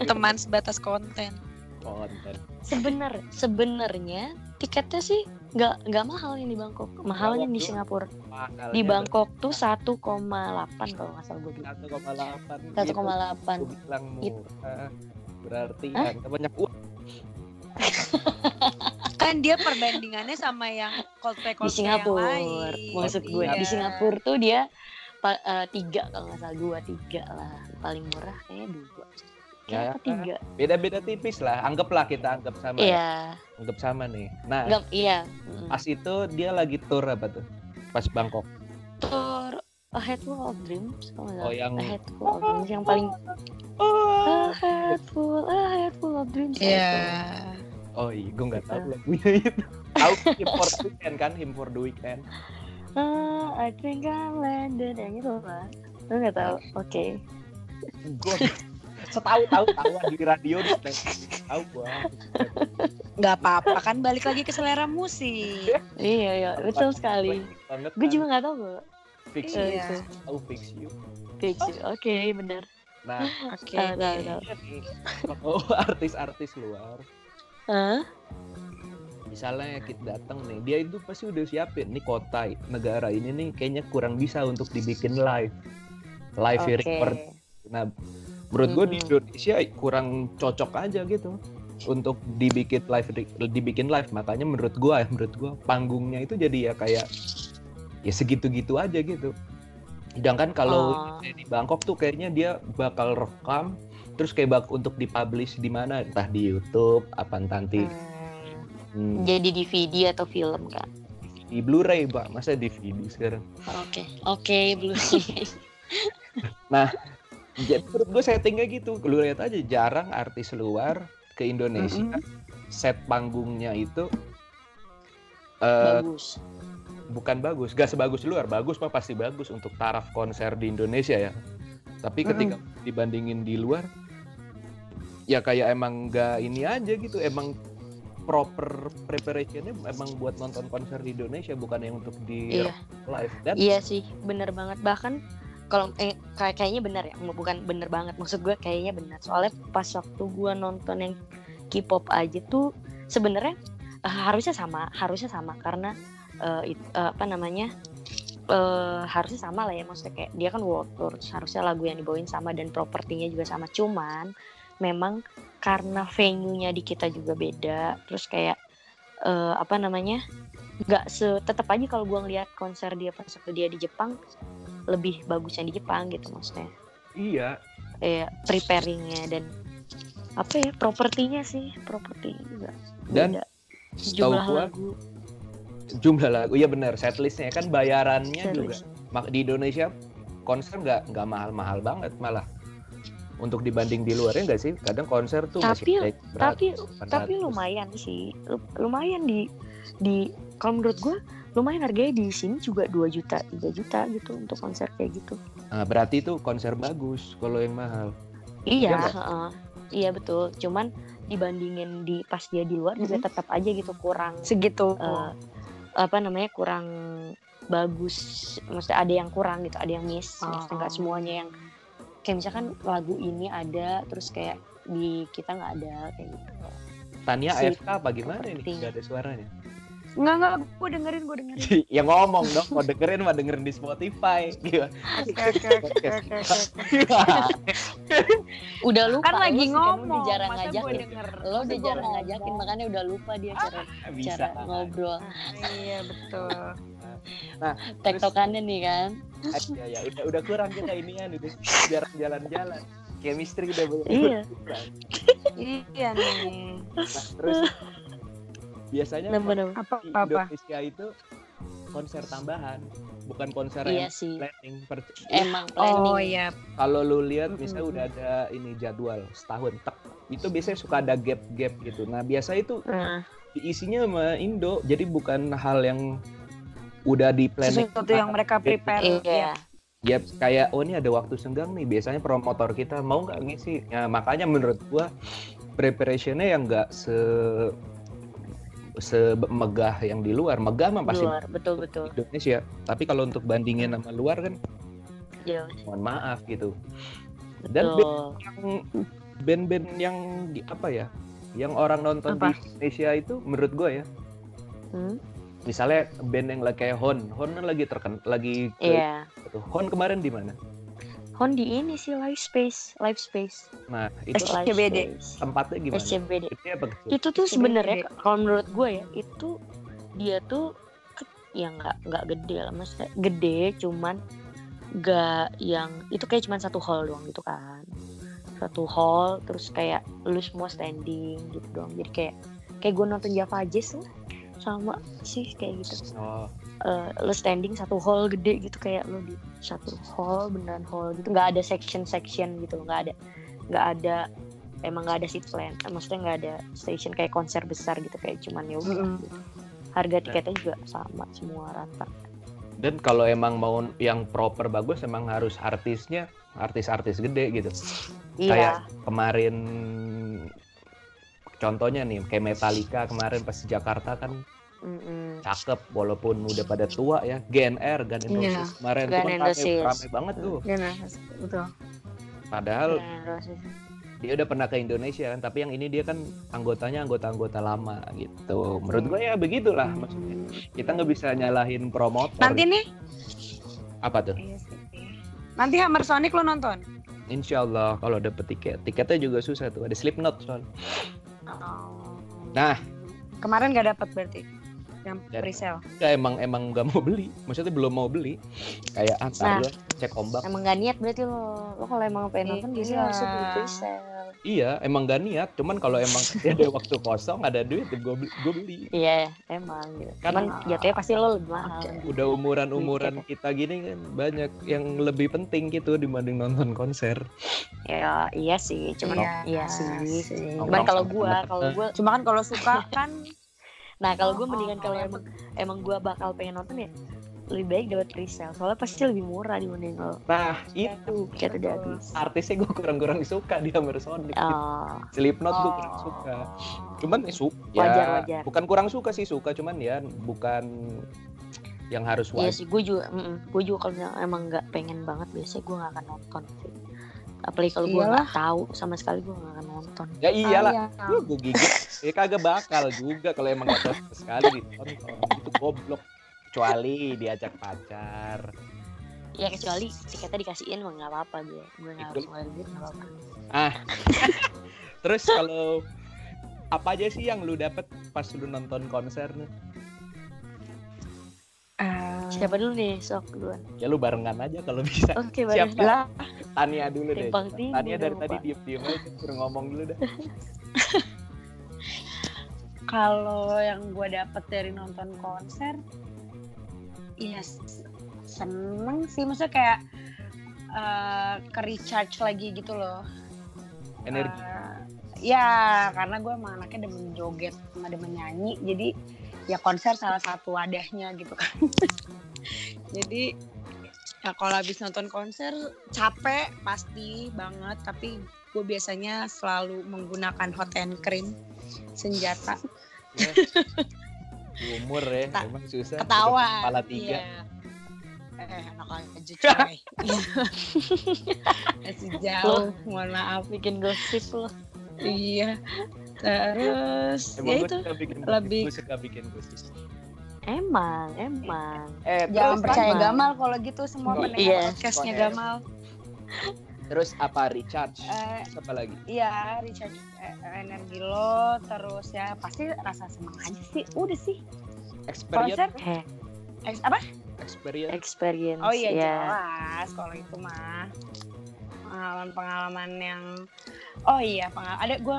S3: Teman sebatas konten.
S1: konten.
S2: sebener sebenarnya tiketnya sih nggak nggak mahal yang di Bangkok mahalnya di Singapura
S1: Mahalnya
S2: di Bangkok tuh 1,8 kalau nggak salah gue bilang
S1: 1,8
S2: 1,8
S1: Gue bilang
S2: It-
S1: murah. Berarti
S2: Hah?
S1: banyak uang.
S3: Kan dia perbandingannya sama yang Coldplay
S2: di
S3: Coldplay
S2: Singapura
S3: yang lain.
S2: maksud gue
S3: Iya.
S2: di Singapura tuh dia pa- eh, tiga kalau nggak salah dua tiga lah paling murah kayaknya dua
S1: Ya,
S2: tiga
S1: Beda-beda tipis lah. Anggaplah kita anggap sama. ya.
S2: iya
S1: Anggap sama nih. Nah,
S2: nggak iya Mm.
S1: pas itu dia lagi tour apa tuh? Pas Bangkok.
S2: tour A Head Full of Dreams
S1: Oh,
S2: salah.
S1: yang-
S2: A Head Full of Dreams yang paling A Head Full A Head Full of Dreams
S3: Iya.
S1: Oh iya, gue nggak tahu
S2: Gitu.
S1: lagunya itu. Tahu Him for the Weekend kan? Him for the Weekend.
S2: Ah, I think I landed yang itu lah. Lu nggak tahu? Oke.
S1: Gue setahu tahu tahu di radio di tahu gua.
S3: Nggak apa-apa kan balik lagi ke selera musik.
S2: Iya iya betul sekali.
S1: Banget
S2: Gue
S1: kan.
S2: juga nggak tahu kok.
S1: fix
S3: Iya.
S2: itu.
S1: tahu fix you.
S2: Fix you. Oke benar.
S1: Nah,
S3: Oke.
S1: Iya nih. Oh, artis-artis luar
S2: Hah?
S1: Misalnya kita datang nih dia itu pasti udah siapin nih kota negara ini nih kayaknya kurang bisa untuk dibikin live live
S2: Oke.
S1: record nah menurut gue di. Indonesia kurang cocok aja gitu untuk dibikin live dibikin live makanya menurut gua ya menurut gua panggungnya itu jadi ya kayak ya segitu-gitu aja gitu sedangkan kalau
S2: Oh.
S1: di Bangkok tuh kayaknya dia bakal rekam terus kayak bak untuk dipublish di mana entah di YouTube apa nanti
S2: Hmm,
S1: hmm,
S2: Jadi DVD atau film kan?
S1: di Blu-ray pak. Masa DVD sekarang?
S2: Oke, oke, Blu-ray.
S1: jadi menurut gue settingnya gitu. Lu lihat aja jarang artis luar ke Indonesia set panggungnya itu eh,
S2: Bagus.
S1: bukan bagus gak sebagus luar. Bagus mah pasti bagus untuk taraf konser di Indonesia ya. Tapi ketika dibandingin di luar ya kayak emang gak ini aja gitu. Emang proper preparationnya emang buat nonton konser di Indonesia bukan yang untuk di
S2: Iya.
S1: live dan
S2: Iya sih, bener banget. Bahkan kalau eh, kayak kayaknya bener ya, bukan bener banget. Maksud gue kayaknya bener. Soalnya pas waktu gue nonton yang K-pop aja tuh sebenarnya eh, harusnya sama, harusnya sama karena eh, it- eh, apa namanya? eh harusnya sama lah ya maksudnya kayak dia kan world tour terus harusnya lagu yang dibawain sama dan propertinya juga sama cuman memang karena venue-nya di kita juga beda. Terus kayak eh, apa namanya nggak se tetap aja kalau gua ngeliat konser dia pas waktu dia di Jepang lebih bagus yang di Jepang gitu maksudnya.
S1: Iya.
S2: Kayak preparingnya dan apa ya propertinya sih propertinya juga
S1: Dan
S2: beda. jumlah
S1: gua
S2: lagu.
S1: jumlah lagu iya benar setlistnya kan bayarannya juga
S2: setlist.
S1: mak- di Indonesia konser nggak nggak mahal-mahal banget malah untuk dibanding di luarnya nggak sih kadang konser tuh
S2: Tapi-
S1: masih kayak
S2: tapi
S1: 100,
S2: tapi
S1: 800.
S2: lumayan sih Lu- lumayan di di kalau menurut gua lumayan harganya di sini juga 2 juta 3 juta gitu untuk konser kayak gitu
S1: Nah, berarti itu konser bagus kalau yang mahal
S2: Iya,
S1: Iya
S2: heeh. iya betul. Cuman dibandingin di pas dia di luar juga
S3: Mhm.
S2: tetap aja gitu kurang
S3: segitu
S2: eh, apa namanya kurang bagus. Maksudnya ada yang kurang gitu, ada yang miss.
S3: Oh.
S2: semuanya yang kayak misalkan lagu ini ada terus kayak di kita nggak ada kayak gitu.
S1: Tania
S2: Si
S1: AFK apa gimana ini?
S2: Properti.
S1: nggak ada suaranya.
S3: Nggak nggak gue dengerin gue dengerin.
S1: Ya ngomong dong mau dengerin mah dengerin di Spotify.
S2: Udah lupa
S3: kan lagi ngomong
S2: udah jarang ngajakin.
S3: denger.
S2: Lo udah jarang ngajakin makanya udah lupa dia cara
S1: bisa
S2: cara ngobrol.
S3: iya betul
S2: Tektokannya nih kan.
S1: Ya ya udah udah kurang kita inian udah jarang jalan-jalan chemistry udah banyak
S2: Iya.
S3: iya nih
S1: Nah, terus biasanya
S2: Bener-bener.
S3: apa
S1: di
S3: apa
S1: Indonesia itu konser tambahan bukan konser
S2: Iya
S1: yang
S2: sih.
S1: planning per-
S2: Emang planning.
S3: oh iya
S1: kalau lu lihat misalnya
S3: Mm-mm.
S1: udah ada ini jadwal setahun tek itu biasanya suka ada gap-gap gitu nah biasa itu
S2: Nah,
S1: diisinya sama Indo jadi bukan hal yang udah di planning
S3: sesuatu yang mereka prepare.
S2: Iya.
S1: ya kayak oh ini ada waktu senggang nih. Biasanya promotor kita mau nggak ngisi? Ya makanya menurut gua preparationnya yang nggak se semegah yang di luar megah mah pasti
S2: luar betul betul.
S1: Indonesia. Tapi kalau untuk bandingin sama luar kan
S2: jauh
S1: mohon maaf gitu. Dan band
S2: betul
S1: yang band-band yang di apa ya yang orang nonton
S3: Apa?
S1: di Indonesia itu menurut gue ya
S2: Hmm?
S1: Misalnya band yang lagi kayak Hon. Hon kan lagi terken lagi ke-
S2: iya.
S1: Gitu. Hon kemarin di mana?
S2: Hon di ini sih live space live space.
S1: Nah itu
S2: live
S3: SCBD.
S2: space.
S1: tempatnya gimana?
S2: SCBD
S1: apa kecil?
S2: itu tuh sebenarnya kalau menurut gue ya itu dia tuh ya nggak nggak gede lah maksudnya gede cuman nggak yang itu kayak cuman satu hall doang gitu kan. Satu hall terus kayak lu semua standing gitu doang. Jadi kayak kayak gue nonton Java Jazz lah sama sih kayak gitu.
S1: Oh.
S2: Eh, lo standing satu hall gede gitu kayak lo di satu hall beneran hall gitu. Nggak ada section section gitu nggak ada nggak ada emang nggak ada seat plan. Eh, maksudnya nggak ada station kayak konser besar gitu kayak cuman ya gitu. harga tiketnya juga sama semua rata.
S1: Dan kalau emang mau yang proper bagus emang harus artisnya artis-artis gede gitu.
S2: Iya.
S1: Kemarin contohnya nih kayak Metallica kemarin pas di Jakarta kan
S2: Mm-mm.
S1: cakep walaupun udah pada tua ya GNR Gun N'
S3: Iya.
S1: Roses kemarin
S2: Gun
S1: tuh kan rame, banget tuh.
S3: Iya, betul.
S1: Padahal dia udah pernah ke Indonesia kan tapi yang ini dia kan anggotanya anggota-anggota lama gitu. Menurut gue ya begitulah maksudnya. Kita nggak bisa nyalahin promotor.
S3: Nanti nih.
S1: apa tuh?
S3: Iya sih. Nanti Hammer Sonic lo nonton.
S1: Insya Allah kalau dapet tiket. Tiketnya juga susah tuh ada Slipknot soal Nah.
S3: kemarin gak dapat berarti yang pre-sale.
S1: Nggak, emang emang nggak mau beli maksudnya belum mau beli kayak ah
S2: Nah.
S1: cek ombak
S2: Emang gak niat berarti lo. Lo kalau emang pengen nonton biasanya
S3: Iya.
S2: langsung beli pre-sale.
S1: iya emang gak niat cuman kalau emang ada waktu kosong ada duit gue beli, gua beli
S2: Iya, emang gitu.
S1: Kan-
S2: Cuman jatuhnya pasti lo lebih mahal.
S1: udah umuran umuran kita gini kan banyak yang lebih penting gitu dibanding nonton konser
S2: Ya, iya sih, cuman
S3: Iya
S2: iya,
S3: sih.
S2: sih. Cuman kalau
S1: temen-temen.
S2: kalau gua
S3: Cuma kan kalau suka kan
S2: Nah kalau gue
S3: Oh,
S2: mendingan kalau
S3: oh,
S2: emang emang gue bakal pengen nonton ya lebih baik dapat presale soalnya pasti lebih murah dibanding kalau
S1: nah itu.
S2: udah habis.
S1: artisnya gue kurang-kurang suka di Hammer Sonic
S2: Oh,
S1: Slipknot gue kurang suka. Cuman ya suka
S2: Wajar, wajar.
S1: bukan kurang suka sih suka cuman ya bukan yang harus
S2: iya
S1: wajib
S2: sih gue juga, gue juga kalau emang nggak pengen banget biasanya gue nggak akan nonton sih. Apalagi kalau gue nggak tahu sama sekali gue nggak akan nonton.
S1: ya iyalah
S3: Ah, iya.
S1: Lu gue gigit ya kagak bakal juga kalau emang gak cocok sekali ditonton itu goblok. Kecuali diajak pacar.
S2: Ya kecuali tiketnya dikasihin mah nggak apa-apa gue, gue nggak harus ngeluarin duit nggak apa-apa.
S1: terus kalau apa aja sih yang lu dapet pas lu nonton konser nih?
S3: Eh,
S2: Siapa dulu nih sok duluan?
S1: ya lu barengan aja kalau bisa.
S2: Oke
S1: Siap,
S2: baru
S3: lah
S1: Tania dulu deh. Tania dari tadi
S2: Pak.
S1: diem diem aja suruh ngomong dulu dah
S3: kalau yang gue dapet dari nonton konser ya s- seneng sih. Maksudnya kayak eh, ke recharge lagi gitu loh.
S1: Energi.
S3: Eh, ya karena gue emang anaknya demen joget sama demen nyanyi. Jadi ya konser salah satu wadahnya gitu kan. Jadi ya kalau habis nonton konser capek pasti banget tapi gue biasanya selalu menggunakan hot and cream senjata.
S1: Umur ya
S3: Ta-
S1: emang susah.
S3: ketawa
S1: kepala tiga.
S3: Iya. eh enak aja coy. Masih jauh mohon maaf.
S2: Bikin gosip lo.
S3: iya terus
S1: emang
S3: ya itu
S1: suka bikin
S3: lebih-
S1: gue suka bikin gosip
S2: Emang, emang.
S1: eh
S3: jangan
S1: terus
S3: percaya
S2: sama.
S3: Gamal kalau gitu semua
S1: Kok-
S3: pendengar
S2: Iya.
S3: podcastnya Gamal
S1: terus apa recharge
S3: Eh,
S1: apa lagi
S3: Iya, recharge eh, energi lo, terus ya pasti rasa senang aja sih. Udah sih.
S1: experience
S3: Konser,
S2: Eh,
S3: eh, apa?
S1: experience
S2: experience.
S3: Oh iya
S2: ya.
S3: jelas kalau itu mah pengalaman-pengalaman yang oh iya pengalaman ada gue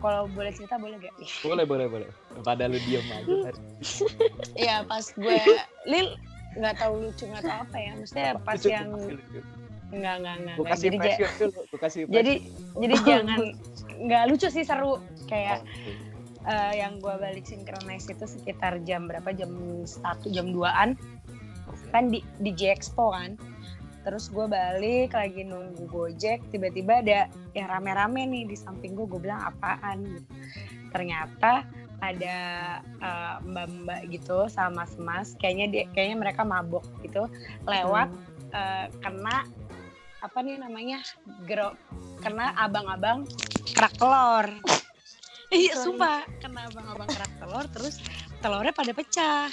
S3: kalau boleh cerita boleh gak?
S1: boleh boleh boleh. Pada lu diem aja.
S3: Iya pas gue Lil nggak tahu lucu nggak tahu apa ya maksudnya pas
S1: Lucu,
S3: yang
S1: lucu,
S3: nggak nggak nggak
S1: Gue
S3: nggak.
S1: kasih
S3: jadi ja-
S1: pressure dulu, gue kasih
S3: jadi jadi jangan nggak lucu sih seru. Kayak eh, yang gue balik sinkronize itu sekitar jam berapa? Jam satu jam 2an kan di di J Expo kan terus gue balik lagi nunggu gojek tiba-tiba ada yang rame-rame nih di samping gue gue bilang apaan? Gitu. ternyata ada eh, mbak-mbak gitu sama mas kayaknya dia kayaknya mereka mabok gitu lewat eh, kena apa nih namanya gro kena abang-abang kerak telur. Iya sumpah. Kena abang-abang kerak telur terus telurnya pada pecah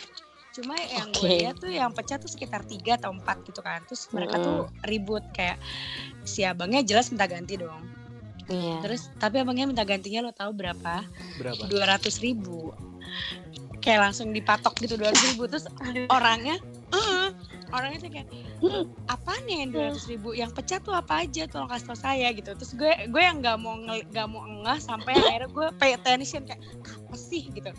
S3: cuma yang gue
S2: Oke.
S3: lihat tuh yang pecah tuh sekitar tiga atau empat gitu kan. Terus mereka tuh ribut kayak si abangnya jelas minta ganti dong.
S2: Iya.
S3: terus tapi abangnya minta gantinya lo tahu berapa?
S1: Berapa?
S3: dua ratus ribu. Kayak langsung dipatok gitu dua ribu. Terus orangnya "Eh," orangnya tuh kayak "Hmm, apaan ya yang dua ribu? Yang pecah tuh apa aja tolong kasih tau saya gitu. Terus gue gue yang nggak mau nggak mau ngeh sampai akhirnya gue pay attention kayak apa sih? Gitu.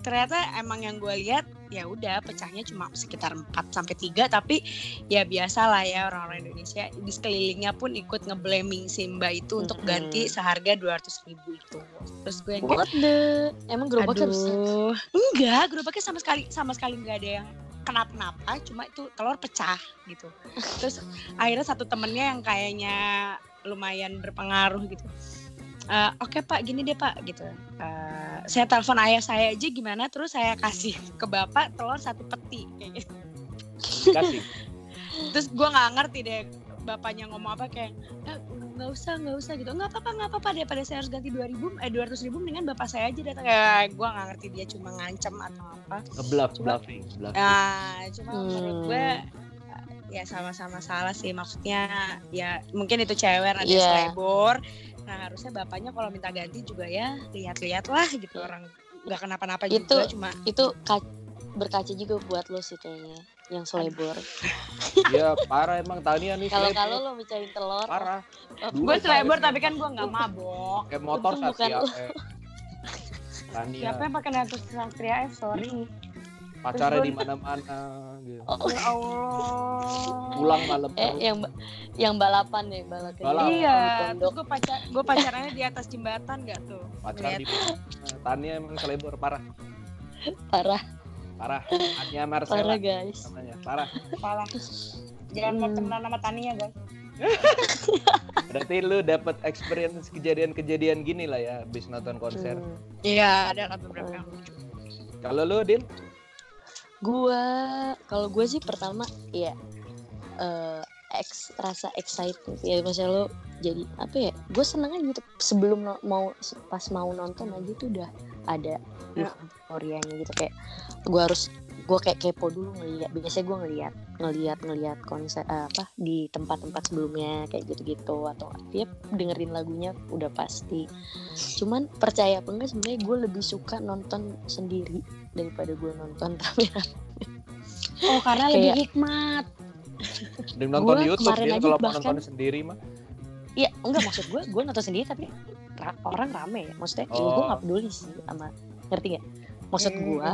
S3: Ternyata emang yang gue lihat ya udah pecahnya cuma sekitar 4 sampai tiga tapi ya biasa lah ya orang-orang Indonesia di sekelilingnya pun ikut ngeblaming si mbak itu untuk ganti seharga dua ratus ribu itu terus gue yang kayak
S2: What the? Emang gerobaknya rusak?
S3: Enggak, gerobaknya sama sekali sama sekali enggak ada yang kenapa-napa, cuma itu telur pecah gitu. Terus akhirnya satu temennya yang kayaknya lumayan berpengaruh gitu. "Eh, Oke pak, gini deh pak gitu. Eh, saya telepon ayah saya aja gimana, terus saya kasih ke bapak telur satu peti kayak gitu.
S1: kasih
S3: Terus gue nggak ngerti deh bapaknya ngomong apa kayak "Eh, nggak usah nggak usah gitu. Nggak apa-apa nggak apa-apa daripada saya harus ganti dua ribu eh dua ratus ribu mendingan bapak saya aja datang. Ya gue nggak ngerti dia cuma ngancem atau apa.
S1: Ngebluff,
S3: Cuma-
S1: bluffing, bluffing.
S3: nah cuma
S2: Hmm.
S3: menurut gue ya sama-sama salah sih. Maksudnya ya mungkin itu cewek nanti
S2: Iya.
S3: selebor. Nah harusnya bapaknya kalau minta ganti juga ya lihat-lihat lah gitu. Orang nggak kenapa-napa
S2: Itu-
S3: juga cuma
S2: Itu ka- berkaca juga buat lo sih kayaknya yang selebor.
S1: Iya, parah emang Tania nih.
S2: Kalau kalau lo mecahin telur,
S1: parah.
S3: gue selebor tapi kan gue nggak mabok
S1: Kayak motor Satria
S2: lu.
S1: F. Tania
S3: siapa yang pakai Natus Satria F sorry
S1: pacarnya di mana-mana gitu.
S2: oh,
S3: ya Allah
S1: Pulang malam
S2: eh yang yang balapan ya balapan.
S1: Balapan.
S3: Iya, terus gue pacar gue pacarannya di atas jembatan gak tuh?
S1: Pacaran di mana? Tania emang selebor parah.
S2: Parah,
S1: Parah. Tania Marcella
S2: parah guys.
S1: namanya. Parah.
S3: Salah. Jangan mau
S2: Hmm.
S3: temenan sama Tania guys.
S1: Berarti lu dapat experience kejadian-kejadian gini lah ya habis nonton konser.
S2: Hmm.
S3: Iya, ada kan beberapa yang lucu.
S1: Kalau lu Din,
S2: Gua kalau gue sih pertama ya eh ex, rasa excited ya maksudnya lo jadi apa ya gue seneng aja gitu sebelum no- mau pas mau nonton aja tuh udah ada
S3: Ya.
S2: euforianya gitu kayak gue harus gue kayak kepo dulu ngeliat biasanya gue ngeliat ngeliat ngeliat konser eh, apa di tempat-tempat sebelumnya kayak gitu-gitu atau dia dengerin lagunya udah pasti cuman percaya apa enggak sebenarnya gue lebih suka nonton sendiri daripada gue nonton rame-rame
S3: Oh, karena
S2: Kayak-
S3: lebih hikmat.
S1: dan nonton
S2: Gua
S1: di YouTube
S2: aja
S1: kalau mau
S2: bahkan-
S1: nonton sendiri mah.
S2: Iya, enggak maksud gue, gue nonton sendiri tapi ra- orang rame ya. Maksudnya, ya gue
S1: Oh.
S2: nggak peduli sih sama ngerti nggak? Maksud
S3: Hmm.
S2: gue,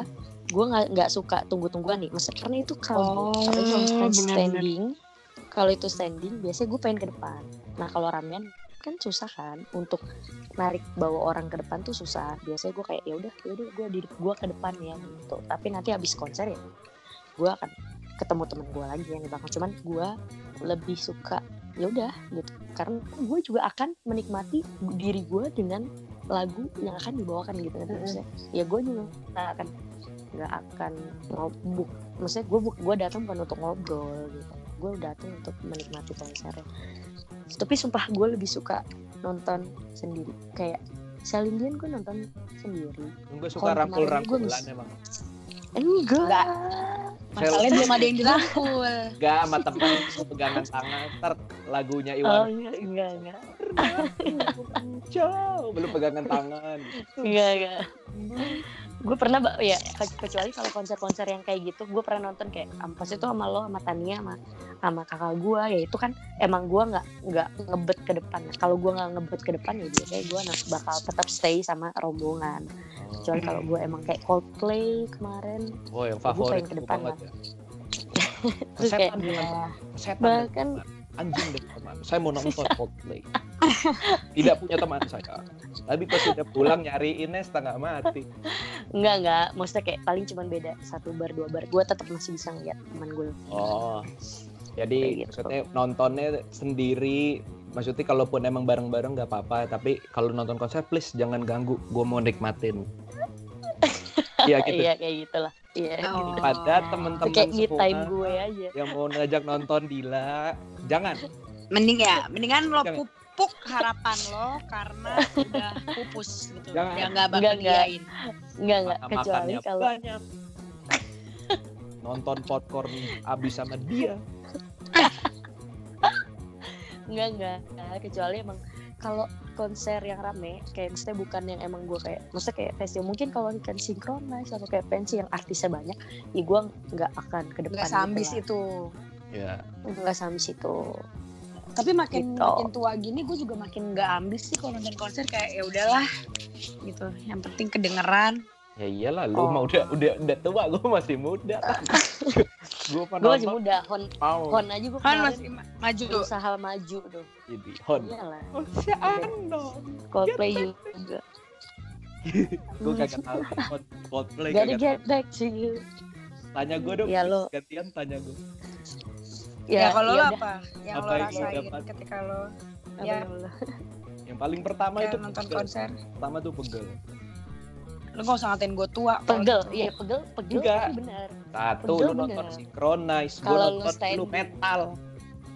S2: gue nggak nggak suka tunggu-tungguan nih. Maksudnya karena itu kalau
S3: Oh,
S2: kalau itu standing, kalau itu standing, biasanya gue pengen ke depan. Nah kalau ramean kan susah kan untuk narik bawa orang ke depan tuh susah. Biasanya gue kayak ya udah, ya udah gue di gue ke depan ya gitu. Tapi nanti habis konser ya, gue akan ketemu temen gue lagi yang di belakang. Cuman gue lebih suka ya udah gitu karena gue juga akan menikmati diri gue dengan lagu yang akan dibawakan gitu kan
S3: Mm-mm.
S2: maksudnya ya gue juga akan nggak akan ngobuk maksudnya gue gue datang bukan untuk ngobrol gitu. Gue datang untuk menikmati konsernya. Tapi sumpah gue lebih suka nonton sendiri. Kayak Celine Dion gue nonton sendiri.
S1: Gue suka rangkul-rangkulan emang.
S2: enggak.
S3: Enggak. Masalahnya belum ada yang dirangkul.
S1: Enggak sama temen pegangan tangan. Ntar lagunya
S2: oh
S1: Iwan
S2: enggak enggak. Enggak
S1: Jauh, belum pegangan tangan.
S2: Enggak enggak gue pernah ya ke- kecuali kalau konser-konser yang kayak gitu gue pernah nonton kayak am- pas itu sama lo sama Tania sama sama kakak gue ya itu kan emang gue nggak nggak ngebet ke depan kalau gue nggak ngebet ke depan ya biasanya gue bakal tetap stay sama rombongan kecuali kalau gue emang kayak Coldplay kemarin
S1: Oh, yang favorit
S2: pengen ke depan
S1: banget
S2: lah.
S1: ya.
S2: Terus kayak,
S1: Setan
S3: Ya.
S1: setan
S2: bahkan
S1: anjing dan teman. Saya mau nonton Coldplay. Tidak punya teman saya. Tapi pas udah pulang nyariinnya setengah mati.
S2: enggak enggak maksudnya kayak paling cuman beda satu bar dua bar gue tetap masih bisa ngeliat teman gue
S1: Oh. Jadi
S2: gitu.
S1: maksudnya nontonnya sendiri maksudnya kalaupun emang bareng-bareng nggak apa-apa tapi kalau nonton konser please jangan ganggu gue mau nikmatin Iya gitu
S2: iya kayak gitulah iya
S3: Oh.
S1: pada temen-temen
S2: kayak me
S1: semua
S2: time gue aja
S1: yang mau ngajak nonton Dila jangan
S3: Mending ya, mendingan lo
S1: Jangan.
S3: pupuk harapan lo karena udah pupus gitu.
S1: Jangan.
S3: Dia nggak bakal diain.
S2: enggak enggak
S1: Maka
S2: kecuali
S1: makannya
S2: kalau
S1: banyak nonton popcorn abis sama dia
S2: enggak enggak Enggak, kecuali emang kalau konser yang rame kayak maksudnya bukan yang emang gue kayak maksudnya kayak festival mungkin kalau kan sinkronis atau kayak pensi yang artisnya banyak ya gue nggak akan ke depan
S3: Nggak sambis
S2: gitu
S3: itu.
S1: ya
S2: nggak sambis itu
S3: Tapi makin
S2: Gitu.
S3: makin tua gini gue juga makin nggak ambis sih kalau nonton konser kayak ya udahlah gitu. Yang penting kedengeran.
S1: Ya iyalah lu
S2: Oh.
S1: mah udah udah udah tua gue masih muda gue
S2: gue masih muda hon
S1: mau
S2: hon aja gue
S3: Kan
S2: kemarin
S3: masih ma- maju.
S2: berusaha maju tuh
S1: jadi hon
S2: iyalah
S1: Oceano
S2: Coldplay juga
S1: gue kagak tahu Cold- Coldplay
S2: Gotta
S1: kagak
S2: get
S1: tahu.
S2: back to you
S1: tanya gue dong
S2: Ya, lo.
S1: gantian tanya gue
S3: Ya, kalau lo
S2: udah.
S3: apa yang
S1: Apa
S3: lo
S1: yang lo
S3: rasain
S1: dapat?
S3: ketika lo ya.
S2: yang lo-
S1: paling pertama
S3: ya,
S1: itu
S3: nonton
S1: pegel.
S3: konser?
S1: pertama tuh pegel
S3: Lo gak usah ngatain gue tua.
S2: pegel
S3: gitu.
S2: iya pegel pegel
S1: Enggak.
S2: tapi benar
S1: satu
S2: Pegel
S1: lu
S2: bener.
S1: nonton synchronize gue
S2: lu
S1: nonton lu
S2: standing.
S1: metal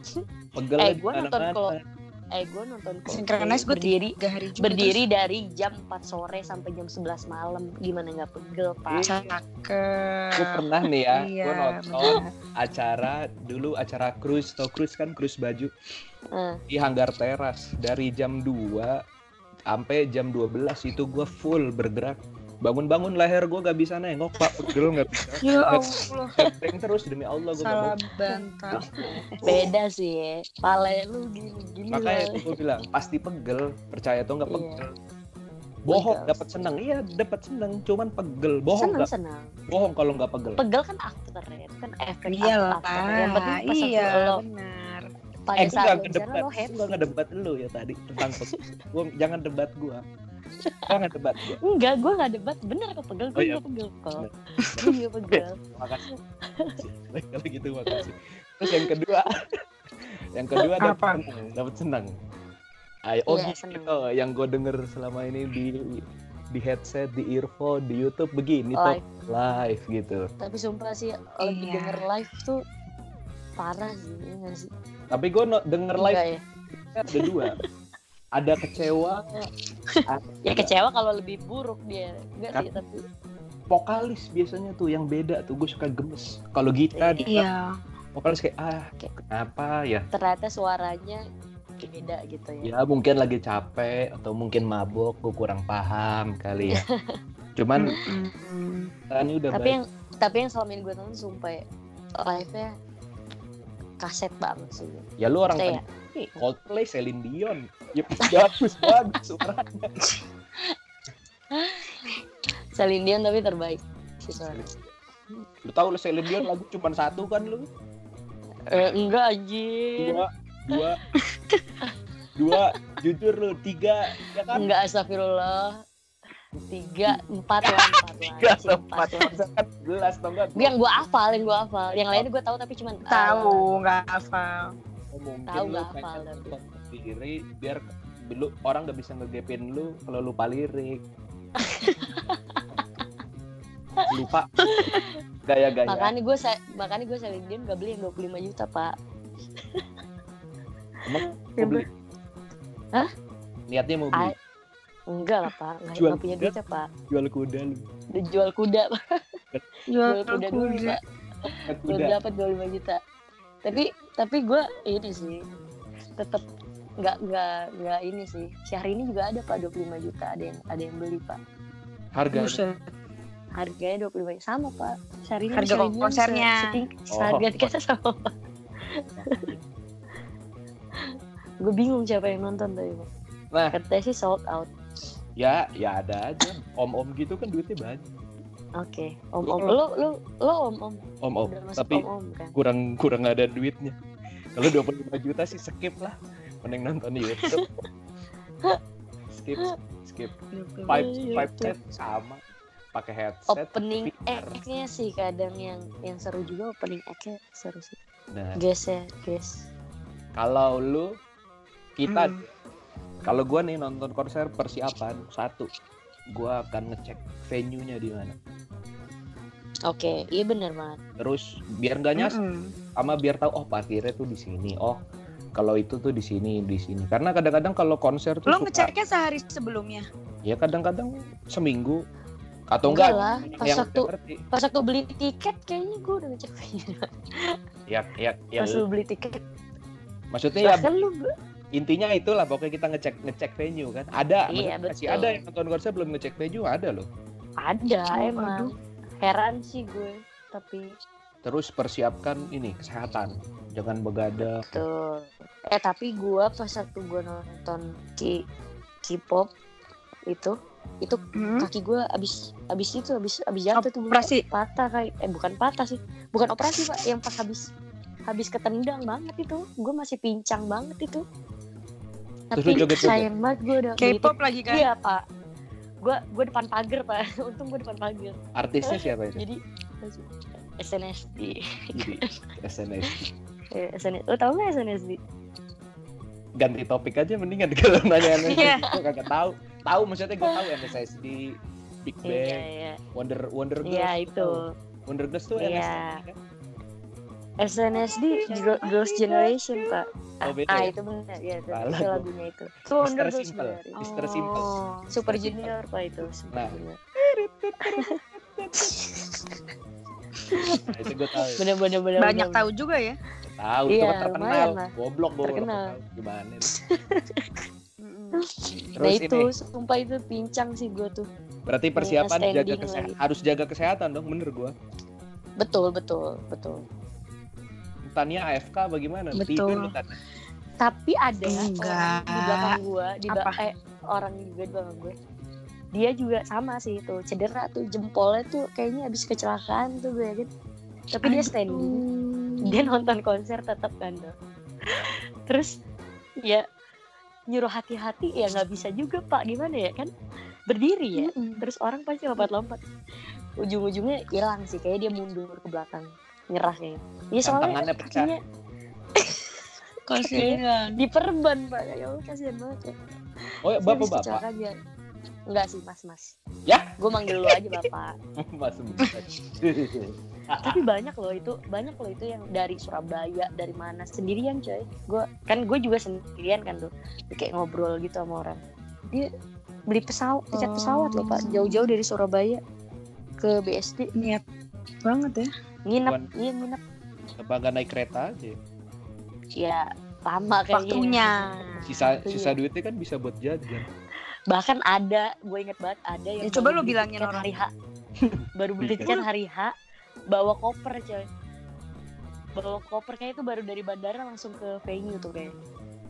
S1: pegel
S2: Eh,
S1: di
S2: gua nonton kalau- eh gue nonton
S3: Synchronize gue
S2: berdiri
S3: hari juga
S2: berdiri dari jam 4 sore sampai jam 11 malam gimana nggak pegel pak
S3: terus. Cakep.
S1: gue pernah nih ya
S3: Iya,
S1: gue nonton acara dulu acara cruise tau cruise kan cruise baju
S2: Eh,
S1: di hanggar teras dari jam 2 sampai jam 12 itu gue full bergerak bangun-bangun leher gue gak bisa nengok pak. Pegel nggak bisa.
S3: Ya Allah,
S1: Gepeng terus demi Allah gue gak
S3: salah
S1: mau.
S3: bantal.
S2: beda sih ya. pale lu gini gini
S1: makanya
S2: lah.
S1: itu gue bilang pasti pegel. Percaya atau nggak
S2: Iya.
S1: pegel? Bohong
S2: Pegel.
S1: dapat seneng. Iya dapat seneng cuman pegel. Bohong
S2: seneng
S1: nggak?
S2: seneng.
S1: Bohong kalau nggak pegel.
S2: Pegel kan after ya. Itu kan efek
S3: Iyalah,
S2: after yang penting pas
S3: iya
S2: lo
S3: benar.
S2: pada
S1: eh gue
S2: saat
S1: gak ngedebat
S2: lo
S1: gue
S2: happy.
S1: Gak ngedebat lu ya tadi tentang pegel. Gua, jangan debat gue jangan debat gue
S2: enggak gue gak debat. Bener kok pegel gue
S1: Oh, iya.
S2: gak pegel kok juga pegel
S1: makasih Baik, kalau gitu makasih terus yang kedua yang kedua dapat dapat seneng Ayo, oh
S2: Iya,
S1: gitu.
S2: Seneng.
S1: yang gue denger selama ini di di headset, di earphone, di YouTube begini tuh.
S2: Live.
S1: Live gitu.
S2: tapi sumpah sih lebih
S3: Iya.
S2: denger live tuh parah sih ya nggak sih?
S1: Tapi gue no, denger live
S2: Enggak ya?
S1: ada dua. Ada kecewa,
S2: ya kecewa kalau lebih buruk dia enggak sih tapi
S1: vokalis biasanya tuh yang beda tuh gue suka gemes. Kalau gitar,
S3: Iya.
S1: vokalis kayak ah
S2: Kayak-
S1: kenapa ya?
S2: ternyata suaranya beda gitu ya
S1: Ya mungkin lagi capek atau mungkin mabok, gue kurang paham kali ya. Cuman
S3: Mm-mm.
S1: kan udah
S2: tapi
S1: baik.
S2: yang tapi yang selama ini gue tonton sumpah ya, live-nya kaset banget sih
S1: Ya lu orang
S2: Percaya.
S1: Nih, Coldplay, Celine Dion. Ya bagus bagus suaranya.
S2: Celine Dion tapi terbaik sih.
S1: Lu tahu lu Celine Dion lagu cuma satu kan lu?
S2: Eh, enggak anjir
S1: Dua, dua, dua, jujur lu tiga, ya kan?
S2: enggak astagfirullah tiga empat lah empat
S1: Tiga empat, atau enggak?
S2: yang gue hafal yang gue hafal yang lainnya gue tahu tapi cuman
S3: Tahu, nggak hafal.
S1: Oh, mungkin
S2: Tahu
S1: lu
S2: nggak hafal
S1: sendiri biar lu orang gak bisa ngegepin lu kalau lupa lirik. lupa gaya-gaya.
S2: makanya gue makanya gue Celine Dion gak beli yang 25 juta pak
S1: Emang mau beli?
S2: Hah?
S1: Niatnya mau beli
S2: Ah, enggak lah pak nggak
S1: Jual
S2: punya
S1: kuda.
S2: duit ya pak
S1: jual kuda lu.
S2: udah jual kuda pak
S3: Jual
S2: jual kuda dulu
S3: kuda.
S2: pak
S1: Jual
S2: belum
S1: kuda.
S2: dapat 25 juta tapi tapi gue ini sih tetap nggak nggak nggak ini sih Syahrini juga ada pak 25 juta ada yang ada yang beli pak
S1: Harga
S3: Buset.
S2: harganya 25 juta sama pak Syahrini
S3: Harga konsernya.
S2: se-
S1: Oh.
S2: harga tiketnya sama pak gue bingung siapa yang nonton tadi pak
S1: Nah.
S2: katanya sih sold out
S1: Ya, ya ada aja. Om-om gitu kan duitnya banyak.
S2: oke om om lo lo lo om om
S1: Om-om.
S2: udah masuk
S1: Tapi
S2: om om kan
S1: kurang kurang ada duitnya. Kalau 25 juta sih skip lah. Mending nonton di YouTube. skip, skip. Five, five set sama. Pakai headset.
S2: opening
S1: VR.
S2: act-nya sih kadang yang yang seru juga opening act-nya seru sih
S1: Nah,
S2: guys ya guys
S1: kalau lu kita
S3: Hmm.
S1: Kalau gua nih nonton konser persiapan satu gua akan ngecek venue-nya di mana.
S2: oke iya bener banget
S1: Terus biar nggak nyasar
S3: Mm-mm.
S1: sama biar tahu oh parkirnya tuh di sini. Oh, kalau itu tuh di sini, di sini. Karena kadang-kadang kalau konser tuh
S3: Lo
S1: suka
S3: ngeceknya sehari sebelumnya?
S1: ya kadang-kadang seminggu atau
S2: Enggak
S1: enggak,
S2: lah, pas
S1: yang
S2: waktu-
S1: ngerti.
S2: pas waktu beli tiket kayaknya gue udah ngecek
S1: ya ya ya
S2: pas lu beli tiket
S1: maksudnya ya
S2: bahkan lu
S1: intinya itulah pokoknya kita ngecek ngecek venue kan. Ada
S2: Iya,
S1: masih
S2: betul.
S1: ada yang nonton konser belum ngecek venue ada loh.
S2: Ada
S3: Oh,
S2: emang.
S3: Aduh.
S2: heran sih gue tapi
S1: terus persiapkan ini kesehatan. Jangan begadang.
S2: Tuh eh tapi gue pas waktu gue nonton K K-pop itu itu
S3: Hmm?
S2: kaki gue abis abis itu abis abis jatuh tuh
S3: Operasi.
S2: patah kayak eh bukan patah sih. Bukan operasi pak. Yang pas habis habis ketendang banget itu. Gue masih pincang banget itu tapi
S1: lu joget-joget?
S2: sayang banget gue udah
S3: K-pop lagi kan?
S2: Iya pak. Gue gue depan pagar pak. Untung gue depan pagar.
S1: artisnya siapa itu
S2: Jadi SNSD.
S1: jadi SNS
S2: Eh, SNSD. Lo tau gak SNSD?
S1: ganti topik aja mendingan kalau nanya NSSD
S3: Iya.
S1: gue kagak tahu tahu maksudnya gue tahu NSSD Big
S2: Iya
S1: Bang
S2: iya.
S1: Wonder Wonder Girls
S2: Iya itu.
S1: Wonder Girls tuh. NSSD kan
S2: SNSD Girl- Girls Generation pak
S1: Oh, beda
S2: ah
S1: ya?
S2: itu benar ya itu, itu lagunya itu itu Wonder. Girls
S1: Simple.
S2: benar.
S1: Mr. Simple.
S3: Oh.
S2: Super.
S1: Simple.
S2: Junior pak itu Super
S1: Nah.
S2: Junior
S1: Nah, itu gue tahu.
S2: bener bener bener
S3: Banyak
S2: bener.
S3: tahu juga ya.
S1: Tahu itu
S2: Iya,
S1: kan terkenal.
S2: lah.
S1: Goblok gue
S2: Terkenal.
S1: Gimana? Terus
S2: nah itu
S1: ini
S2: sumpah itu pincang sih gue tuh
S1: berarti persiapan jaga kesehatan harus jaga kesehatan dong bener gue.
S2: betul betul betul
S1: Tania AFK bagaimana?
S3: Betul.
S1: Tidur
S2: tapi ada
S3: Enggak.
S2: orang di belakang gue di ba-
S3: Apa?
S2: eh orang juga di belakang gue dia juga sama sih itu cedera tuh jempolnya tuh kayaknya habis kecelakaan tuh gue yakin. Tapi dia standing. Dia nonton konser tetap kan tuh terus ya nyuruh hati-hati ya nggak bisa juga pak. Gimana ya kan? Berdiri ya.
S3: Mm-mm.
S2: terus orang pasti lompat-lompat. Ujung-ujungnya hilang sih kayak dia mundur ke belakang nyerah kayaknya ya soalnya
S1: Tangannya pecah.
S2: kakinya
S3: Kasihan.
S2: diperban pak ya Allah kasihan banget ya.
S1: Oh, ya, bapak-bapak.
S2: ya enggak sih mas mas
S1: Ya?
S2: gue manggil lu aja bapak.
S1: Mas
S2: tapi banyak loh itu banyak loh itu yang dari Surabaya dari mana sendirian coy. Gue kan gue juga sendirian kan tuh. Kayak ngobrol gitu sama orang. Dia beli pesawat tiket pesawat loh pak. Jauh-jauh dari Surabaya ke BSD
S3: Niat banget ya.
S2: Nginep
S1: Bukan.
S2: iya nginep
S1: Apa nggak naik kereta aja?
S2: ya lama kayaknya
S3: Waktunya.
S1: Sisa
S2: Iya.
S1: sisa duitnya kan bisa buat jajan.
S2: bahkan ada gue inget banget ada yang
S3: Ya, coba
S2: beli
S3: bilangin orang.
S2: hari H baru beli tiket hari H bawa koper coy bawa koper kayak itu baru dari bandara langsung ke venue tuh kayak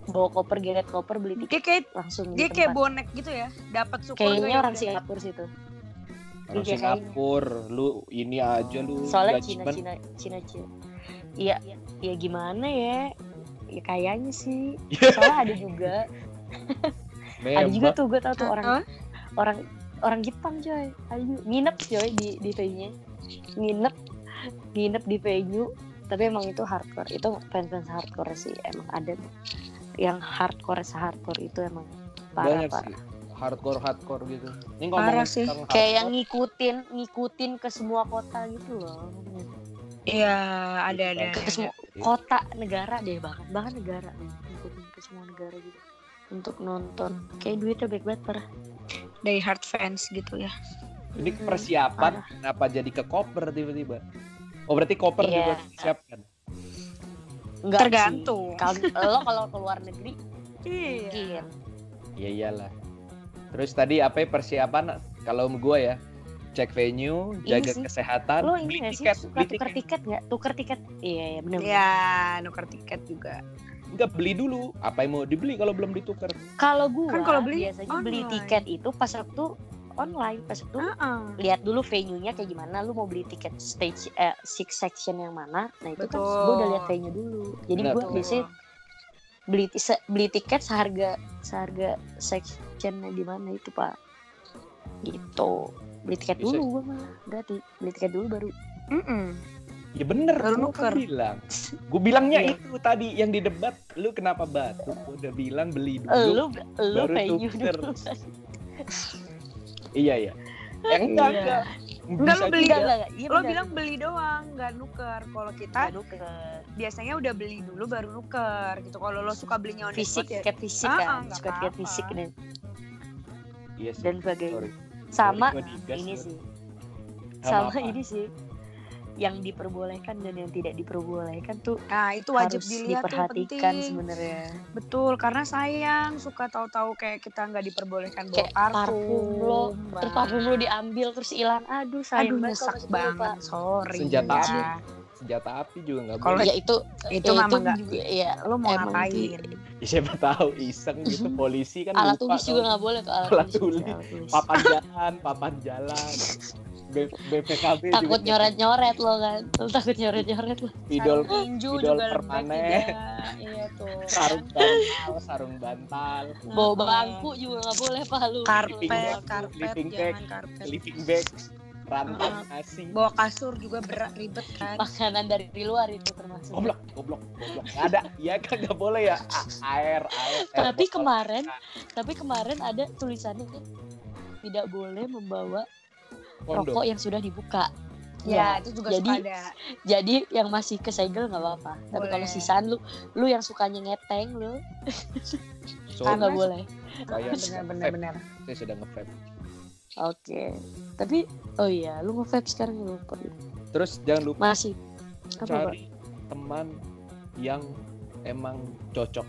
S2: bawa koper geret koper beli tiket
S3: Dia kayak
S2: langsung di
S3: dia kayak bonek gitu ya. Dapat syukur
S2: kayaknya
S3: ya
S2: orang
S3: udah.
S2: Singapura situ
S1: Orang
S2: Iya,
S1: Singapura, lu ini aja lu
S2: soalnya Cina Cina Cina Cina. Iya ya gimana ya? Ya kayaknya sih. Soalnya ada juga. Ada juga tuh gue tau tuh orang
S3: Hah?
S2: orang orang Jepang coy. Ada juga. Nginep coy di di venue nginep nginep di venue. Tapi emang itu hardcore. Itu fans fans hardcore sih emang ada. Yang hardcore hardcore itu emang parah
S1: banyak
S2: parah.
S1: sih hardcore hardcore gitu. Ini
S3: Parah sih.
S2: kayak yang ngikutin ngikutin ke semua kota gitu loh
S3: Iya, ada ada.
S2: ke
S3: ada.
S2: semua kota negara deh bahkan bahkan negara nih ngikutin ke semua negara gitu untuk nonton kayak duitnya baik banget parah
S3: Dari hard fans gitu ya.
S1: ini persiapan
S2: parah.
S1: kenapa jadi ke koper tiba-tiba? Oh berarti koper
S2: Iya.
S1: juga disiapkan.
S2: Enggak
S3: Tergantung.
S2: Kalau lo kalau ke luar negeri
S3: Iya.
S2: mungkin
S1: Iya iyalah. Terus tadi apa ya, persiapan kalau gue ya cek venue,
S2: Ini
S1: jaga
S2: sih.
S1: kesehatan,
S2: lo
S1: beli
S2: ini nggak sih
S1: tiket,
S2: suka
S1: beli
S2: tuker
S1: tiket.
S2: tiket nggak tuker tiket iya iya benar
S3: Iya, nuker tiket juga.
S1: Enggak beli dulu. Apa yang mau dibeli kalau belum ditukar?
S2: kalau gua
S3: Kan kalau beli
S2: biasanya beli
S3: online.
S2: tiket itu pas waktu online pas waktu
S3: Heeh.
S2: lihat dulu venue-nya kayak gimana lu mau beli tiket stage eh, six section yang mana nah itu kan
S3: Betul.
S2: gua udah lihat venue dulu jadi
S1: betul.
S2: biasanya beli beli tiket seharga seharga sectionnya di mana itu pak gitu beli tiket
S1: Bisa.
S2: dulu gua mah berarti beli tiket dulu baru
S3: Mm-mm.
S1: Ya bener,
S3: Baru
S1: kan
S3: nuker.
S1: bilang. Gue bilangnya
S2: Iya.
S1: itu tadi yang di debat. Lu kenapa batu? Gua udah bilang beli dulu.
S2: lu lu
S1: baru tuker.
S2: dulu
S1: Iya iya. Eh, enggak
S2: Iya.
S1: enggak.
S3: Enggak, lu beli
S2: enggak enggak iya
S3: Lo
S2: benar.
S3: bilang beli doang, nggak nuker. Kalau kita
S2: nuker.
S3: biasanya udah beli dulu baru nuker gitu. Kalau lo suka belinya on the
S2: fisik
S3: spot ya.
S2: tiket fisik
S3: Ah, ah,
S2: kan
S3: nggak
S2: suka tiket fisik dan
S1: Iya sih.
S2: dan sebagainya
S1: Sorry.
S2: sama
S1: Sorry,
S2: ini
S1: sorry.
S2: sih
S1: Sama
S2: sama
S1: apa?
S2: ini sih yang diperbolehkan dan yang tidak diperbolehkan tuh
S3: Nah, itu wajib
S2: harus
S3: dilihat
S2: diperhatikan
S3: penting.
S2: sebenarnya
S3: Betul, karena sayang suka tahu-tahu kayak kita nggak diperbolehkan bawa
S2: Kayak parfum lo, terus parfum lo diambil terus hilang aduh sayang
S3: Aduh
S2: banget
S3: nyesek
S2: Pak.
S3: banget, sorry.
S1: Senjata
S3: ya.
S1: Senjata api juga nggak
S3: Kalau
S1: boleh.
S2: ya itu
S3: Itu
S2: ya
S3: nggak.
S2: juga ya
S3: Lo mau
S2: emang
S3: ngapain?
S2: sih.
S1: Ya, siapa tahu iseng gitu polisi kan
S2: alat
S1: lupa
S2: tulis juga nggak boleh tuh alat,
S1: Alat
S2: tulis,
S1: tulis. papan jalan, papan jalan. B- BPKB
S2: takut
S1: juga
S2: nyoret nyoret lo kan lo takut nyoret nyoret lo
S3: Sarung tinju
S1: spidol
S3: juga
S1: permanen.
S3: Iya tuh.
S1: sarung bantal, sarung bantal,
S2: bawa bangku juga nggak boleh pak lu
S3: Karpet,
S1: Sleeping
S3: karpet, jangan
S1: bag.
S3: karpet.
S1: sleeping bag, rantang
S3: Ah.
S1: nasi.
S3: Bawa kasur juga berat ribet kan.
S2: makanan dari luar itu termasuk
S1: Goblok, goblok, goblok. Nggak ada. Ya kan nggak boleh ya. A- Air, air. air
S2: tapi
S1: botol.
S2: kemarin tapi kemarin ada tulisannya kan tidak boleh membawa
S1: Kondom.
S2: rokok yang sudah dibuka
S3: Ya, itu juga
S2: Jadi-
S3: suka ada.
S2: Jadi yang masih kesegel nggak apa-apa. Tapi kalau sisaan lu, lu yang sukanya ngeteng lu,
S1: So,
S2: nggak boleh.
S1: saya
S3: Benar benar benar.
S1: saya sudah nge-vape.
S2: Oke. Tapi oh iya, lu nge-vape sekarang lu lupa.
S1: Terus jangan lupa
S2: Masih. Apa, Pak?
S1: cari teman yang emang cocok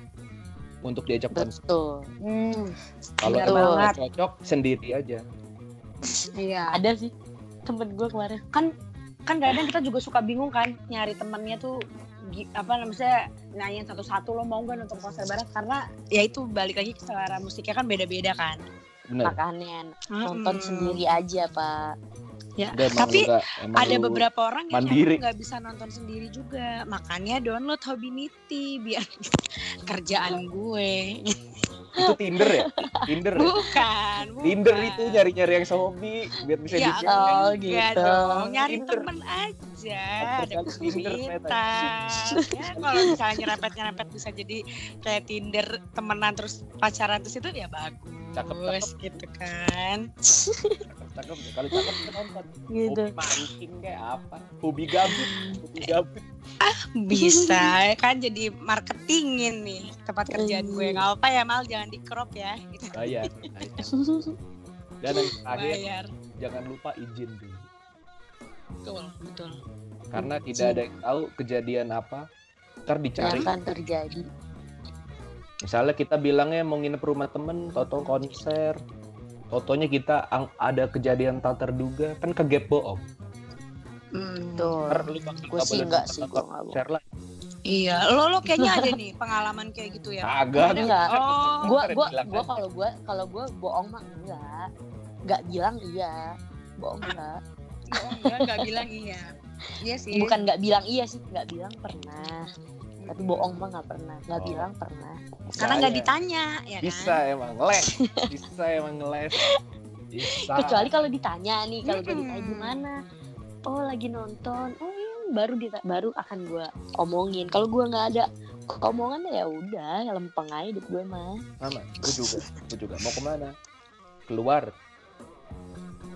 S1: untuk diajak konser.
S2: Betul.
S3: Hmm,
S1: Kalau emang cocok sendiri aja.
S3: iya.
S2: Ada sih temen gue kemarin.
S3: kan kan kadang kita juga suka bingung kan nyari temennya tuh apa namanya nanyain satu-satu lo mau nggak nonton konser bareng karena ya itu balik lagi ke selera musiknya kan beda-beda kan
S1: Bener.
S2: Makanya nonton
S3: Mm-mm.
S2: sendiri aja, Pak.
S3: ya
S1: Udah, emang
S3: tapi
S1: emang
S3: ada
S1: lu
S3: beberapa orang yang
S1: mandiri.
S3: nggak bisa nonton sendiri juga makanya download Hobinity biar kerjaan gue
S1: itu Tinder ya? Tinder. ya?
S3: bukan, bukan.
S1: Tinder itu nyari-nyari yang sehobi biar bisa
S3: ya,
S1: di
S2: Oh, gitu.
S3: dong. Nyari
S1: Tinder.
S3: temen aja, ada
S1: Aplikasi Tinder,
S3: kualitas. ya kalau misalnya nyerempet-nyerempet bisa jadi kayak Tinder temenan terus pacaran terus itu ya bagus
S1: Cakep,
S3: gitu kan.
S1: cakep ya. Kalau cakep nonton.
S2: Gitu.
S1: Hobi mancing kayak apa? Hobi gabut. Hobi gabut.
S3: Bisa kan jadi marketingin nih tempat kerjaan gue.
S2: Iya.
S3: Nggak apa ya Mal jangan di crop ya. Gitu.
S1: Bayar. Dan yang terakhir
S3: Bayar.
S1: jangan lupa izin dulu.
S3: Betul, betul.
S1: Karena tidak ada yang tahu kejadian apa. Ntar dicari.
S2: Yang akan terjadi.
S1: Misalnya kita bilangnya mau nginep rumah temen, toto konser. Totonya kita ang- ada kejadian tak terduga, kan ke gap bohong.
S3: Hmm.
S2: Tuh.
S1: Lu bakal
S2: Gue
S1: nggak
S2: sih
S1: boleh
S2: enggak sih, gue enggak.
S3: Iya, lo lo kayaknya ada nih pengalaman kayak gitu ya.
S1: Kagak.
S3: Ada?
S2: Enggak.
S3: Oh,
S2: Gua gua gua kalau gua kalau gua bohong mah enggak. Enggak bilang iya. Bohong enggak.
S3: Oh, enggak, enggak bilang iya. Iya sih.
S2: Bukan enggak bilang iya sih, enggak bilang pernah. Tapi bohong mah enggak pernah. Enggak
S1: Oh.
S2: bilang pernah.
S3: Karena nggak
S1: Saya
S3: ditanya, ya kan?
S1: Bisa emang ngeles. Bisa emang ngeles. Bisa.
S2: Kecuali kalau ditanya nih, kalau gue ditanya gimana? Oh, lagi nonton. Oh, iya, baru dita- baru akan gua omongin. Kalau gua nggak ada omongan ya udah, lempeng aja hidup gue mah.
S1: Sama, gue juga, gue juga. Mau ke mana? Keluar.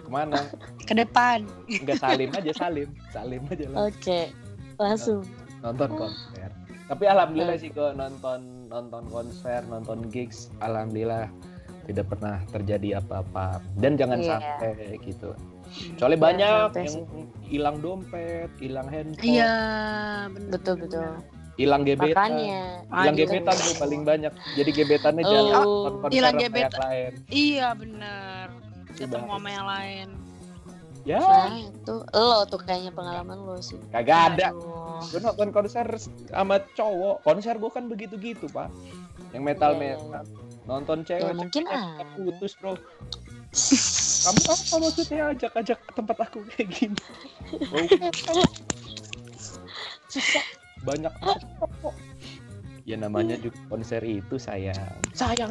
S1: Ke mana?
S3: Ke depan.
S1: Enggak salim aja, salim. Salim aja lah.
S2: Oke. Langsung.
S1: Nonton konser. Tapi alhamdulillah sih kok nonton nonton konser, nonton gigs, alhamdulillah tidak pernah terjadi apa-apa. Dan jangan
S2: Iya.
S1: sampai gitu. Soalnya
S2: Jangan
S1: banyak yang hilang dompet, hilang handphone,
S3: Iya, bener.
S2: Betul betul.
S1: hilang gebetan.
S2: Makanya.
S1: Hilang gebetan tuh paling banyak. Jadi gebetannya
S2: Oh.
S1: jangan nonton konser
S3: Hilang gebetan.
S1: lain.
S3: Iya, bener. Ketemu
S1: bahaya.
S3: sama yang lain.
S1: Ya,
S2: Nah, itu lo tuh kayaknya pengalaman lo sih.
S1: kagak ada. Gue nonton konser sama cowok. Konser gue kan begitu-gitu, Pak. Yang metal-metal. Nonton cewek,
S2: Ya, mungkin ada.
S1: putus, Bro. Kamu apa maksudnya ajak-ajak ke tempat aku kayak gini? Oh,
S2: Susah.
S1: banyak kok. Ya namanya juga konser itu sayang. Sayang.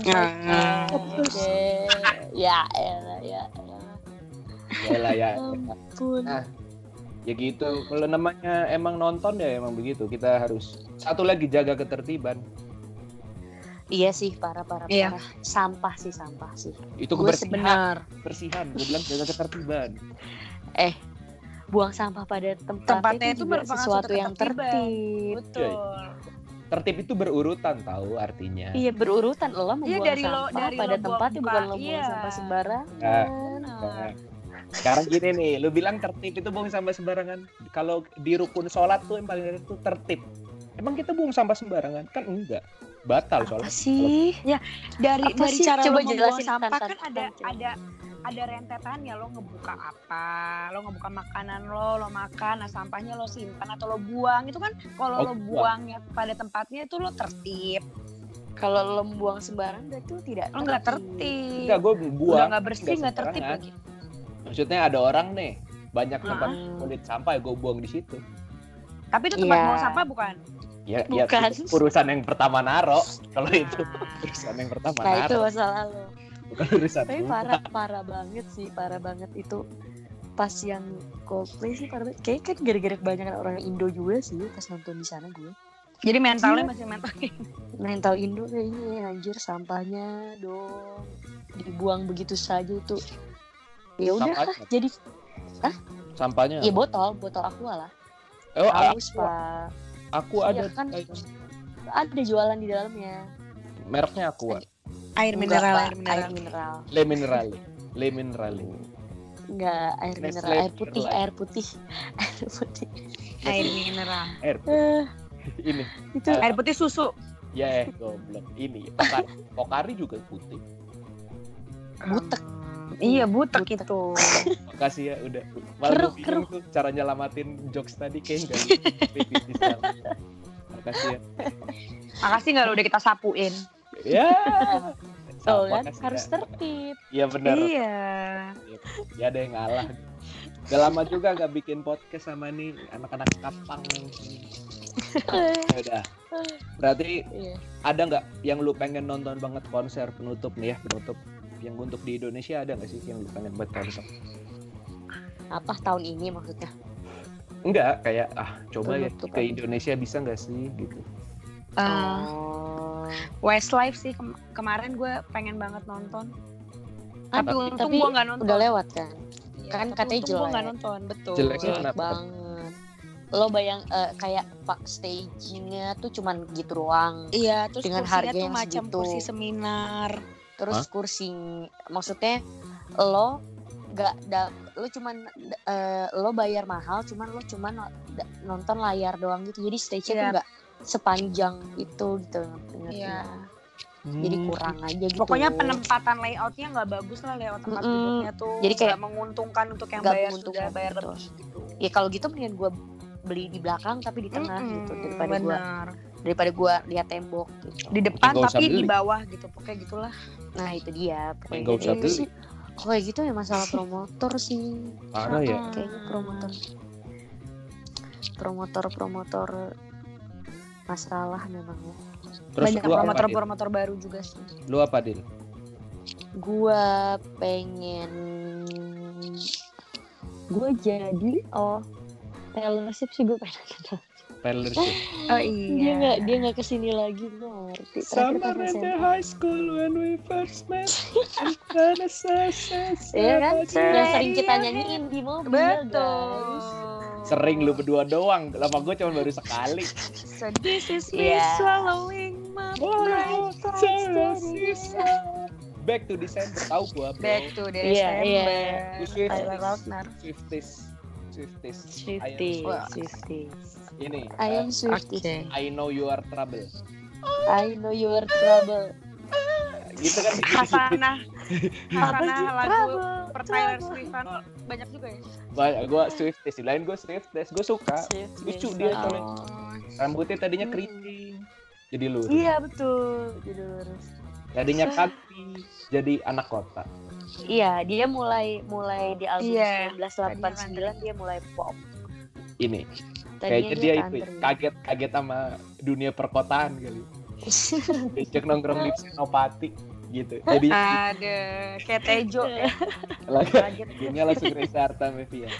S2: Oke. Ya, elah, ya, elah.
S1: Ya lah ya. Nah, ya gitu. Kalau namanya emang nonton ya emang begitu. Kita harus satu lagi jaga ketertiban.
S2: Iya sih, parah parah
S3: Iya.
S2: parah. Sampah sih, sampah sih.
S1: Itu
S2: Gue
S1: kebersihan.
S3: Benar.
S1: Kebersihan. Gue bilang jaga ketertiban.
S2: Buang sampah pada tempatnya,
S3: Tempatnya
S2: itu
S3: itu merupakan
S2: sesuatu
S3: suatu
S2: yang tertib.
S3: Betul.
S1: Tertib itu berurutan tahu artinya.
S2: Iya berurutan lo lah
S3: Iya,
S2: membuang
S3: dari lo-
S2: sampah
S3: dari
S2: pada
S3: lo buang
S2: tempatnya
S3: buka,
S2: bukan lo buang
S3: iya.
S2: sampah sembarangan.
S1: Nah.
S3: Benar.
S1: Sekarang gini nih, lu bilang tertib itu buang sampah sembarangan. Kalau di rukun sholat tuh yang paling dari itu tertib. Emang kita buang sampah sembarangan? Kan enggak. Batal
S2: Apa
S1: sholat.
S2: sih?
S3: Dari
S2: Apa
S3: dari
S2: sih?
S3: cara
S2: Coba
S3: lo membuang
S2: jelasin,
S3: sampah kan ada
S2: coba.
S3: Ada ada rentetannya lo ngebuka apa, lo ngebuka makanan lo, lo makan, nah sampahnya lo simpan atau lo buang itu kan kalau
S1: Oh,
S3: lo
S1: buang.
S3: buangnya pada tempatnya itu lo tertib,
S2: Kalau lo membuang sembarang berarti lo tidak
S3: lo nggak tertib,
S1: Enggak, gue
S3: udah
S1: buang.
S3: nggak bersih nggak tertib
S1: sembarangan.
S3: lagi.
S1: Maksudnya ada orang nih, banyak tempat
S2: Hmm.
S1: kulit sampah ya gue buang di situ.
S3: Tapi itu tempat buang sampah bukan?
S1: Ya, ya
S2: Bukan.
S1: itu urusan yang pertama naro. Kalau itu
S3: Nah,
S1: urusan yang pertama
S2: Nah itu
S1: naro,
S2: masalah lo.
S1: Bukan urusan
S2: Tapi parah parah banget sih, parah banget itu pas yang Coldplay sih parah banget. Kayaknya kan gara-gara kebanyakan orang Indo juga sih pas nonton di sana gue.
S3: Jadi mentalnya
S2: Iya.
S3: masih mental.
S2: Mental Indo kayaknya ya, anjir sampahnya dong dibuang begitu saja itu. Ya udah
S1: Sampahnya.
S2: jadi
S1: Sampahnya.
S2: Iya botol, botol aqua lah.
S1: Oh,
S2: Haus
S1: aku,
S2: pak.
S1: aku
S2: Iya,
S1: ada
S2: kan. Ada jualan di dalamnya.
S1: Mereknya aku.
S3: Air mineral, air mineral.
S2: Air mineral.
S1: Le Minerale. Le Minerale.
S2: Enggak, air
S1: Nestle
S2: mineral, air putih, air putih. air putih.
S3: Air mineral.
S1: Air
S2: Eh,
S1: ini.
S2: itu
S1: Eh,
S3: Air putih susu.
S1: Ya, goblok. Ini. Pokari, Pokari juga putih.
S2: butek.
S3: Iya butek itu.
S1: Makasih ya udah. Malah
S2: Keruh,
S1: tuh cara nyelamatin jokes tadi kayak enggak. Makasih ya.
S3: Makasih nggak udah kita sapuin.
S1: Ya.
S2: Tuh kan harus
S1: ya.
S2: tertib.
S1: Iya benar.
S3: Iya.
S1: Ya ada yang ngalah. Udah lama juga gak bikin podcast sama nih anak-anak kapang. Ya udah. Berarti
S2: Iya.
S1: ada nggak yang lu pengen nonton banget konser penutup nih ya penutup yang untuk di Indonesia ada nggak sih yang lu pengen buat tonton?
S2: Apa tahun ini maksudnya?
S1: Enggak, kayak ah coba ya
S2: Penutup
S1: ke
S2: aja.
S1: Indonesia bisa nggak sih gitu.
S3: Eh,
S2: oh.
S3: Westlife sih kem- kemarin gue pengen banget nonton. Tapi
S2: Tapi-
S3: untung
S2: tapi
S3: gue nggak nonton.
S2: Udah lewat kan?
S3: Iya,
S2: kan katanya
S3: untung gue nggak
S2: jelek.
S3: nonton, betul.
S1: Jeleknya
S2: Jelek
S1: kenapa?
S2: banget. Lo bayang eh, kayak pak stagingnya tuh cuman gitu doang.
S3: Iya, terus
S2: Dengan harga
S3: tuh
S2: yang
S3: macam
S2: segitu.
S3: kursi seminar.
S2: Terus kursi maksudnya lo nggak da, lo cuman eh, lo bayar mahal cuman lo cuman nonton layar doang gitu jadi stage nya
S3: Iya.
S2: tuh nggak sepanjang itu gitu
S3: Iya.
S2: nggak? jadi
S1: Hmm.
S2: kurang aja gitu
S3: Pokoknya penempatan layoutnya nggak bagus lah layout tempat
S2: Mm-mm.
S3: duduknya tuh.
S2: Jadi kayak-
S3: menguntungkan untuk yang bayar sudah bayar
S2: betul.
S3: lebih gitu.
S2: ya kalau gitu mendingan gue beli di belakang tapi di tengah gitu
S3: Mm-mm,
S2: daripada gue daripada gue lihat tembok gitu
S3: Di depan tapi di
S1: beli.
S3: bawah gitu. Pokoknya gitulah.
S2: nah itu dia pokoknya
S1: Nggak usah
S2: itu
S1: beli.
S2: sih kok kayak gitu ya masalah promotor sih
S1: Parah ya.
S2: Kayaknya promotor promotor promotor masalah memang ya
S1: Terus
S3: Banyak
S1: lu apa, Din?
S3: promotor-promotor baru juga sih.
S1: Lu apa, Din?
S2: gua pengen gua jadi oh Taylor Swift sih gue pengen.
S1: Taylor Swift.
S3: Oh
S2: dia nggak dia nggak ke sini lagi gua ngerti SMA.
S1: high school when we first met.
S2: Iya kan yang sering kita nyanyiin di mobil guys
S3: Betul.
S1: Sering lu berdua doang. Lama gue cuma baru sekali.
S3: So this is me
S2: Iya.
S3: swallowing my
S1: Oh,
S3: pride.
S1: Back to December tahu gua, bro.
S3: Back to
S2: Iya,
S3: December.
S2: iya.
S1: Swifties.
S3: Tyler Lautner.
S1: Swifties. Swifties. Ini.
S2: I
S1: uh,
S2: am Swifty
S3: Oke.
S1: I know you are trouble.
S2: I know your trouble
S1: Gitu kan.
S3: Hasanah. Hasanah lagu
S2: Trouble,
S3: per Taylor. Swiftan banyak juga ya.
S1: Banyak gua Swifties, lain gua Swifties, gua suka.
S2: Swifties.
S1: Lucu dia
S2: Oh.
S1: Rambutnya tadinya
S2: Hmm.
S1: keriting. Jadi lurus.
S2: Iya betul, jadi lurus.
S1: Tadinya kanti, jadi anak kota.
S2: Iya, dia mulai mulai di album
S3: Iya,
S2: 1989 dia mulai pop.
S1: Ini
S2: Tadinya
S1: kayaknya dia, itu
S2: country.
S1: kaget kaget sama dunia perkotaan kali. Diajak nongkrong di Senopati gitu. Jadi
S3: Ada kayak Tejo ya.
S1: Dunia langsung Reza Artamevia.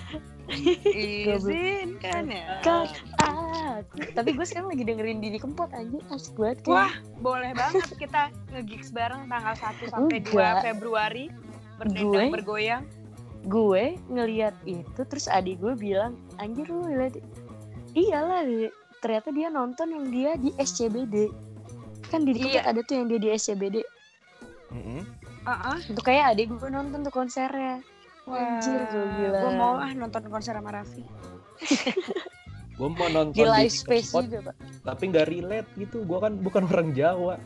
S3: Izinkan ya.
S2: Kan aku. Tapi gue sekarang lagi dengerin Didi Kempot aja asik banget kan.
S3: Wah, boleh banget kita nge-gigs bareng tanggal 1 sampai 2
S2: Enggak.
S3: Februari. Berdendang bergoyang.
S2: Gue ngeliat itu terus adik gue bilang anjir lu lihat iyalah ternyata dia nonton yang dia di SCBD kan Kempot
S3: Iya.
S2: ada tuh yang dia di SCBD
S1: Mm-mm.
S3: Heeh.
S2: itu kayak adik gue nonton tuh konsernya Anjir, gue bilang.
S3: Gue mau ah nonton konser sama Raffi.
S1: Gue mau nonton
S2: di live space
S1: Kempot,
S2: juga pak
S1: tapi nggak relate gitu. Gue kan bukan orang Jawa.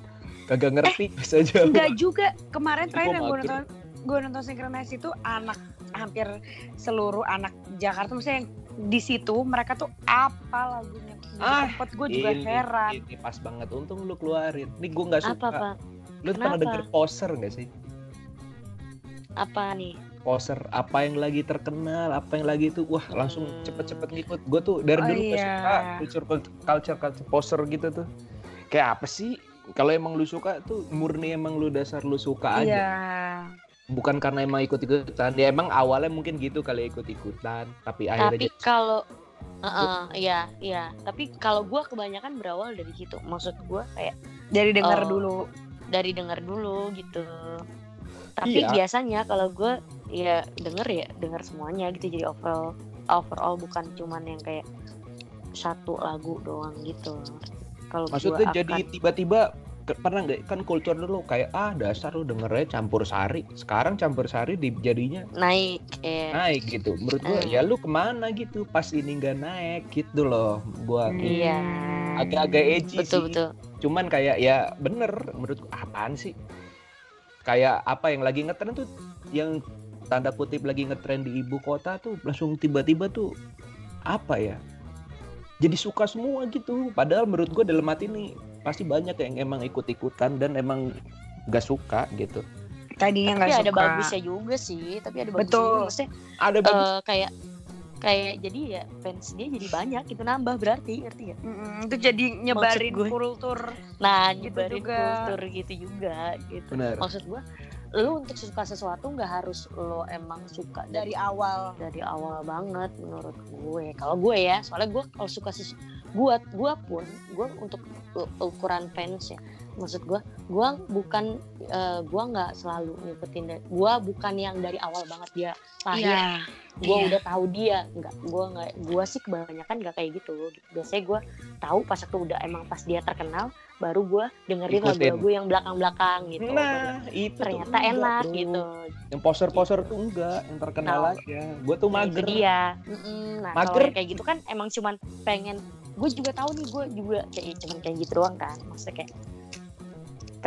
S1: Kagak ngerti bahasa Jawa.
S3: Enggak juga. Kemarin terakhir yang gue nonton gue nonton Synchronize itu anak hampir seluruh anak Jakarta maksudnya yang di situ mereka tuh apa lagunya
S1: Ah,
S3: gue juga
S1: Ini-
S3: heran
S1: Ini pas banget. Untung lu keluarin. Nih gue nggak suka.
S2: apa pak
S1: Lu pernah
S2: Kenapa?
S1: denger poser nggak sih?
S2: apa nih
S1: Poser apa yang lagi terkenal, apa yang lagi itu, wah langsung
S2: Hmm.
S1: cepet-cepet ngikut. Gue tuh dari
S3: Oh,
S1: dulu
S3: iya.
S1: suka culture culture culture poser gitu tuh. Kayak apa sih? Kalau emang lu suka tuh murni emang lu dasar lu suka aja.
S3: iya
S1: Bukan karena emang ikut-ikutan. Ya emang awalnya mungkin gitu kali ikut-ikutan, tapi akhirnya
S2: tapi
S1: jadi
S2: kalau Heeh, iya iya tapi kalau gue kebanyakan berawal dari situ maksud gue kayak
S3: jadi denger
S2: Oh.
S3: dulu
S2: dari dengar dulu gitu tapi
S1: Iya.
S2: biasanya kalau gue ya denger ya denger semuanya gitu jadi overall overall bukan cuman yang kayak satu lagu doang gitu kalau
S1: Maksudnya
S2: gua
S1: jadi
S2: akan-
S1: tiba-tiba pernah nggak kan kultur dulu kayak ah dasar lu dengernya campur sari. Sekarang campur sari di, jadinya
S2: naik ya
S1: naik gitu. Menurut gua
S2: Hmm.
S1: ya lu ke mana gitu pas ini nggak naik gitu loh. Gua
S2: iya
S1: agak-agak edgy
S2: betul
S1: sih.
S2: betul
S1: Cuman kayak ya bener menurut gua apaan sih? Kayak apa yang lagi ngetren tuh yang tanda kutip lagi ngetren di ibu kota tuh langsung tiba-tiba tuh apa ya? Jadi suka semua gitu. Padahal menurut gua dalam hati nih pasti banyak yang emang ikut-ikutan dan emang gak suka gitu.
S3: Tadinya
S2: tapi
S3: nggak
S2: ada
S3: suka.
S2: bagusnya juga sih tapi ada bagusnya
S3: Betul.
S2: juga maksudnya
S1: Ada bagus.
S2: eh, kayak kayak jadi ya fans dia jadi banyak itu nambah berarti ngerti gak?
S3: Mm-mm, itu jadi nyebarin kultur.
S2: Nah
S3: Gitu
S2: nyebarin
S3: juga.
S2: kultur gitu juga gitu.
S1: Benar.
S2: Maksud gua lu untuk suka sesuatu nggak harus lo emang suka
S3: Dari
S2: dari
S3: awal.
S2: dari awal banget menurut gue. Kalau gue ya, soalnya gue kalau suka sesu gue gue pun gue untuk ukuran fans ya. Maksud gue, gue bukan eh, gue nggak selalu ngikutin. Gue bukan yang dari awal banget dia lahir gue
S3: Iya.
S2: udah tahu dia nggak gue nggak gue sih kebanyakan nggak kayak gitu biasanya gue tahu pas aku udah emang pas dia terkenal baru gue dengerin lagu-lagu yang belakang-belakang gitu
S1: Nah, itu tuh
S2: ternyata enak
S1: bro.
S2: gitu
S1: Yang poser-poser tuh enggak, yang terkenal
S2: Nah,
S1: aja. Gue tuh
S2: Nah,
S1: mager.
S2: dia Mm-mm. nah
S1: Mager.
S2: kalau kayak gitu kan emang cuman pengen gue juga tahu nih gue juga kayak cuman kayak gitu doang kan maksudnya kayak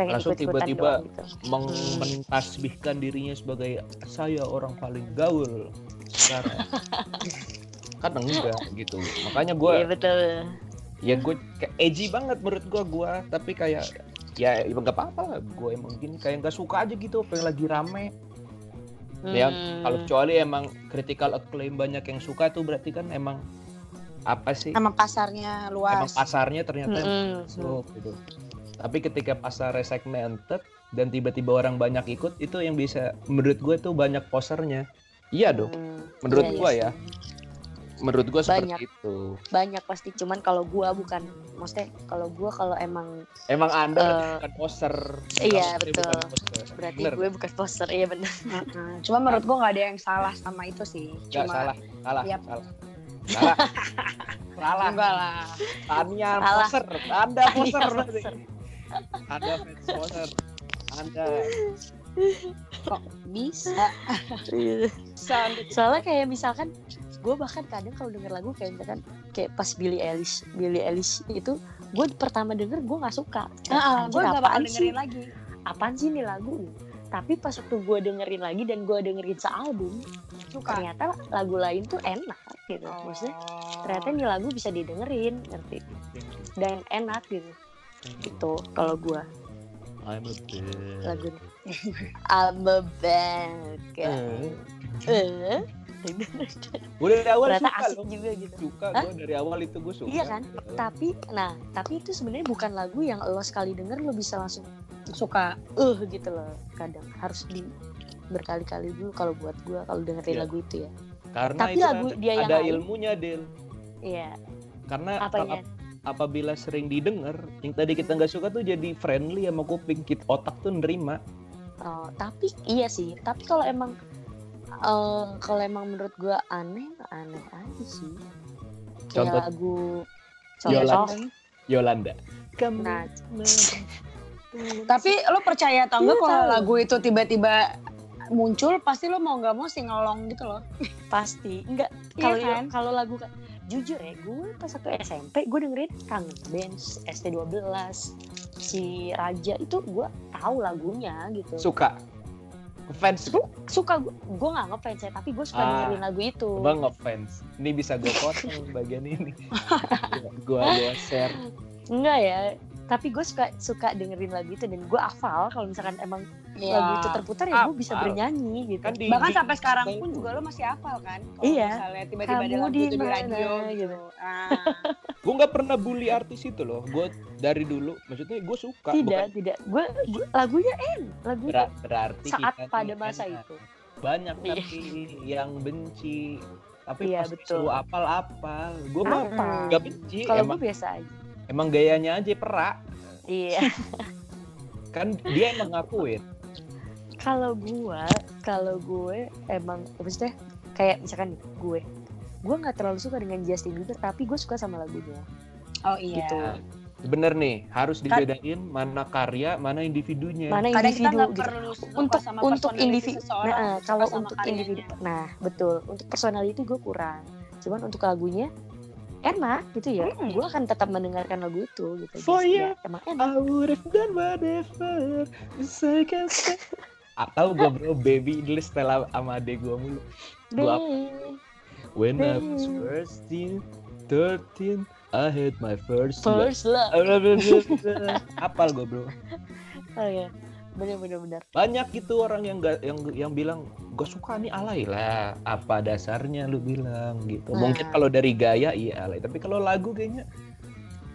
S2: pengen
S1: Langsung tiba-tiba
S2: gitu Hmm.
S1: mentasbihkan dirinya sebagai saya orang paling gaul sekarang. kan enggak gitu. Makanya gue
S2: iya betul
S1: ya gue kayak edgy banget menurut gue gue tapi kayak ya ya nggak apa-apa lah gue emang gini kayak nggak suka aja gitu yang lagi rame Ya,
S2: Hmm.
S1: kalau kecuali emang critical acclaim banyak yang suka tuh berarti kan emang apa sih
S3: Emang pasarnya luas.
S1: emang pasarnya ternyata
S2: Mm-mm.
S1: masuk gitu tapi ketika pasarnya segmented dan tiba-tiba orang banyak ikut itu yang bisa menurut gue tuh banyak posernya iya dong
S2: Hmm.
S1: menurut
S2: Iya,
S1: gue
S2: iya
S1: ya menurut gue seperti
S2: Banyak.
S1: itu
S2: banyak pasti cuman kalau gua bukan maksudnya kalau gua kalau emang
S1: emang anda
S2: Eh,
S1: bukan poser
S2: iya, betul.
S1: bukan poser.
S2: berarti
S1: Bener.
S2: gue bukan poster iya benar.
S3: Cuma menurut gua nggak ada yang salah sama itu sih.
S1: Nggak,
S3: Cuma
S1: salah salah
S3: Yap.
S1: salah salah salah
S3: enggak lah.
S1: Tania
S2: Salah.
S1: poser anda poser Anda fans poser anda
S3: Kok bisa?
S2: Soalnya kayak misalkan gue bahkan kadang kalau denger lagu kayak misalkan kayak pas Billie Eilish Billie Eilish itu gue pertama denger gue nggak suka.
S3: Heeh,
S2: Anjir,
S3: gue gak bakal
S2: apaan sih?
S3: dengerin lagi.
S2: apaan sih ini lagu? Tapi pas waktu gue dengerin lagi dan gue dengerin sealbum
S3: Suka.
S2: ternyata lagu lain tuh enak gitu. Maksudnya ternyata ini lagu bisa didengerin ngerti? Dan enak gitu gitu kalau gue
S1: I'm a bitch.
S2: lagu I'm a bad guy
S1: Eh,
S2: Eh,
S1: Udah dari awal
S2: ternyata
S1: suka
S2: asik
S1: loh.
S2: juga gitu
S1: Suka gue dari awal itu gue suka.
S2: Iya kan? tapi nah tapi itu sebenarnya bukan lagu yang lo sekali denger lo bisa langsung
S3: Suka.
S2: eh gitu loh kadang harus di berkali-kali dulu kalau buat gue kalau dengerin
S1: Iya.
S2: lagu itu ya
S1: Karena
S2: Tapi
S1: itu
S2: lagu dia yang
S1: ada
S2: lain-
S1: ilmunya, Del.
S2: iya
S1: Karena
S2: apanya
S1: ap- apabila sering didengar, yang tadi kita nggak suka tuh jadi friendly sama kuping, kita otak tuh nerima.
S2: oh, tapi iya sih tapi kalau emang eh kalau emang menurut gue aneh aneh aja sih kayak
S1: Contoh
S2: lagu
S1: Yolanda. Yolanda. Kamu
S2: nah
S3: Tapi lo percaya atau enggak
S2: Iya,
S3: kalau lagu itu tiba-tiba muncul pasti lo mau nggak mau singelong gitu loh.
S2: pasti enggak
S3: Iya
S2: kalau
S3: kan?
S2: kalau lagu jujur ya gue pas waktu SMP gue dengerin kangen bands ST12 si Raja itu gue tahu lagunya gitu
S1: suka. Fans
S2: Su- suka gue gue nggak ngefans ya tapi gue suka
S1: Ah.
S2: dengerin lagu itu
S1: Bang ngefans. Ini bisa gue potong bagian ini. gue gue share.
S2: enggak ya tapi gue suka suka dengerin lagu itu dan gue hafal kalau misalkan emang lagu itu terputar ya gue bisa
S1: Hafal.
S2: bernyanyi gitu
S1: Kan di
S3: Bahkan
S1: di-
S3: sampai sekarang pun juga lo masih hafal kan? Kalau
S2: Iya.
S3: Misalnya tiba-tiba ada
S2: Kamu
S3: lagu
S2: di
S3: itu di
S2: mana,
S3: radio
S2: gitu.
S3: gitu. Ah.
S1: gue nggak pernah bully artis itu loh. Gue dari dulu, maksudnya gue suka.
S2: tidak
S1: Bukan
S2: tidak gue lagunya en lagunya
S1: ber- berarti
S2: saat
S1: kita
S2: pada masa
S1: enak.
S2: itu
S1: banyak
S2: Iya.
S1: tapi yang benci. Tapi
S2: Iya,
S1: pas
S2: betul.
S1: disuruh apal-apal, gue mah
S2: apa
S1: nggak benci.
S2: kalau gue biasa aja
S1: emang gayanya aja perak.
S2: iya
S1: Kan dia emang ngakuin.
S2: kalau gue kalau gue emang maksudnya kayak misalkan gue gue nggak terlalu suka dengan Justin Bieber tapi gue suka sama lagunya
S3: Oh iya.
S2: Gitu.
S1: Bener nih, harus dibedain mana karya, mana individunya.
S2: mana
S3: kita
S2: individu
S3: nggak
S2: gitu
S3: perlu suka
S2: untuk
S3: sama
S2: untuk individu nah kalau untuk
S3: karyanya.
S2: individu nah betul untuk personality gue kurang cuman untuk lagunya enak gitu ya
S3: Hmm.
S2: gue akan tetap mendengarkan lagu itu gitu
S1: For
S2: ya, emang enak
S1: I would have done whatever I can say. Atau gue bro, baby English setelah sama adek gue mulu.
S2: Babe,
S1: When I was first in 13, I had my first love.
S2: first love
S1: Apal gue bro.
S2: oh ya bener bener bener
S1: Banyak gitu orang yang gak, yang yang bilang gue suka nih alay lah. Apa dasarnya lu bilang gitu.
S2: Nah.
S1: Mungkin kalau dari gaya iya alay, tapi kalau lagu kayaknya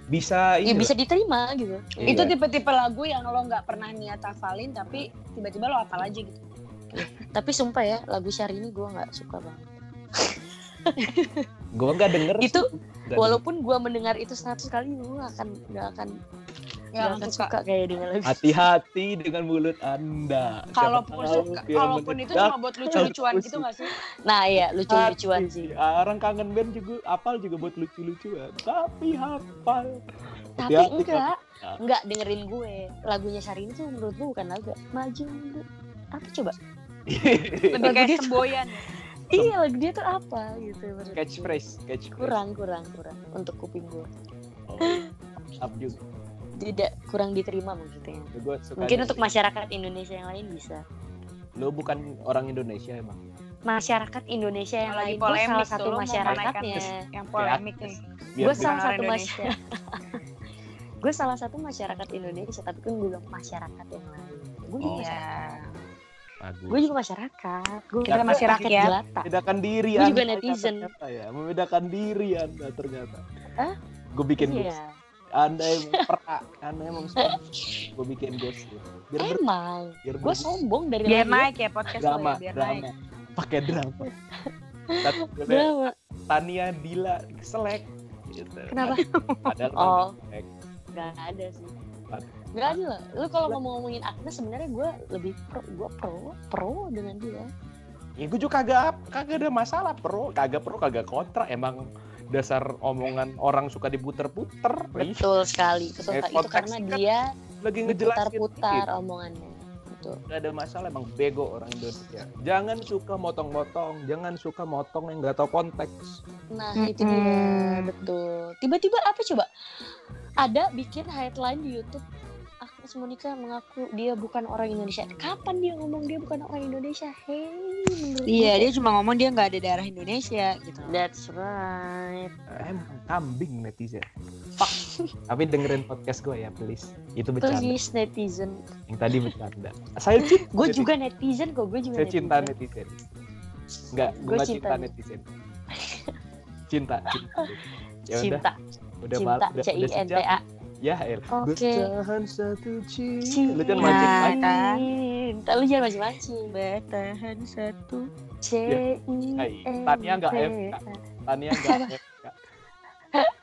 S1: bisa
S2: ya
S1: ini
S2: bisa diterima gitu
S1: Iya.
S3: Itu tipe-tipe lagu yang lo nggak pernah niat hafalin tapi tiba-tiba lo hafal aja gitu.
S2: tapi sumpah ya lagu Syahrini gue nggak suka banget
S1: gue nggak denger
S2: Itu
S1: sih. Nggak
S2: walaupun gue mendengar itu 100 kali gue akan nggak akan
S3: Ya,
S2: nggak akan suka kayak dengan lagu
S1: Hati-hati dengan mulut Anda.
S3: Kalaupun suka, kalaupun itu cuma buat lucu-lucuan gitu gak sih?
S2: nah iya lucu-lucuan sih
S1: Orang kangen band juga apal juga buat lucu-lucuan. Tapi hafal.
S2: tapi enggak
S1: Ya.
S2: enggak dengerin gue lagunya Syahrini tuh menurut gue bukan lagu maju apa coba
S3: Lebih kayak
S2: dia-
S3: semboyan.
S2: iya lagu dia tuh apa gitu
S1: catchphrase, catchphrase.
S2: kurang kurang kurang untuk kuping gue
S1: Oh, up juga.
S2: Tidak kurang diterima maksudnya
S1: suka
S2: mungkin untuk masyarakat Indonesia yang lain bisa
S1: lu bukan orang Indonesia emang.
S2: masyarakat Indonesia yang
S3: lagi
S2: lain gue
S3: polemik
S2: salah satu
S3: lo
S2: masyarakatnya
S3: Yang polemik nih.
S2: Gue salah satu masyarakat gue salah satu masyarakat Indonesia tapi kan gue bilang masyarakat yang lain gue juga
S1: Oh.
S2: masyarakat
S3: Iya.
S2: gue juga masyarakat gue rakyat
S3: rakyat.
S2: jelata
S1: Membedakan diri
S2: Gue juga netizen.
S1: ternyata ya. Membedakan diri Anda ternyata.
S2: Hah?
S1: Gue bikin
S2: iya
S1: Anda emang perak. Anda emang Gue bikin ghost. Biar ber
S2: emang
S1: biar
S2: gue sombong dari
S3: Biar naik ya podcast lo
S1: drama,
S3: ya, biar naik.
S1: drama. Pakai drama. Tapi gue
S2: drama
S1: Tania Dila selek gitu.
S2: kenapa
S1: Padahal
S2: Oh.
S1: selek.
S2: Gak ada sih? Gak ada lah Lu kalau ngomong ngomongin Agnes sebenarnya gue lebih pro Gue pro Pro dengan dia
S1: Ya gue juga kagak kagak ada masalah pro, kagak pro, kagak kontra. Emang dasar omongan orang suka diputer-puter.
S2: Betul sekali
S1: Eh,
S2: Itu karena
S1: kan
S2: dia
S1: lagi ngejelasin
S2: Diputar-putar
S1: dikit.
S2: omongannya Betul
S1: Gak ada masalah emang bego orang Indonesia. Jangan suka motong-motong, jangan suka motong yang nggak tahu konteks.
S2: Nah itu dia. Betul Tiba-tiba apa coba Ada bikin headline di Youtube Agnes Monica mengaku dia bukan orang Indonesia Kapan dia ngomong dia bukan orang Indonesia Hei menurut
S3: Iya, dia cuma ngomong dia nggak ada darah Indonesia gitu.
S2: That's right
S1: Eh, Emang kambing netizen. Fuck. Tapi dengerin podcast gue ya, please. Itu bercanda.
S2: Please netizen
S1: Yang tadi bercanda. Saya cinta.
S2: Gue
S1: netizen.
S2: juga netizen kok Gue juga
S1: Saya cinta
S2: netizen.
S1: netizen. Enggak, gue
S2: cinta
S1: cinta netizen. Cinta, cinta. Ya udah,
S2: Cinta
S1: udah
S2: Cinta
S1: udah, udah sejam.
S2: A
S1: Ya, El.
S2: Oke.
S1: Bertahan satu cinta. Lu kan
S3: Cinta.
S1: mancing mancing.
S2: Cinta Lu jangan mancing
S3: Bertahan satu.
S2: C
S1: Hai,
S2: I N
S1: Tania nggak.
S2: A.
S1: Tania enggak.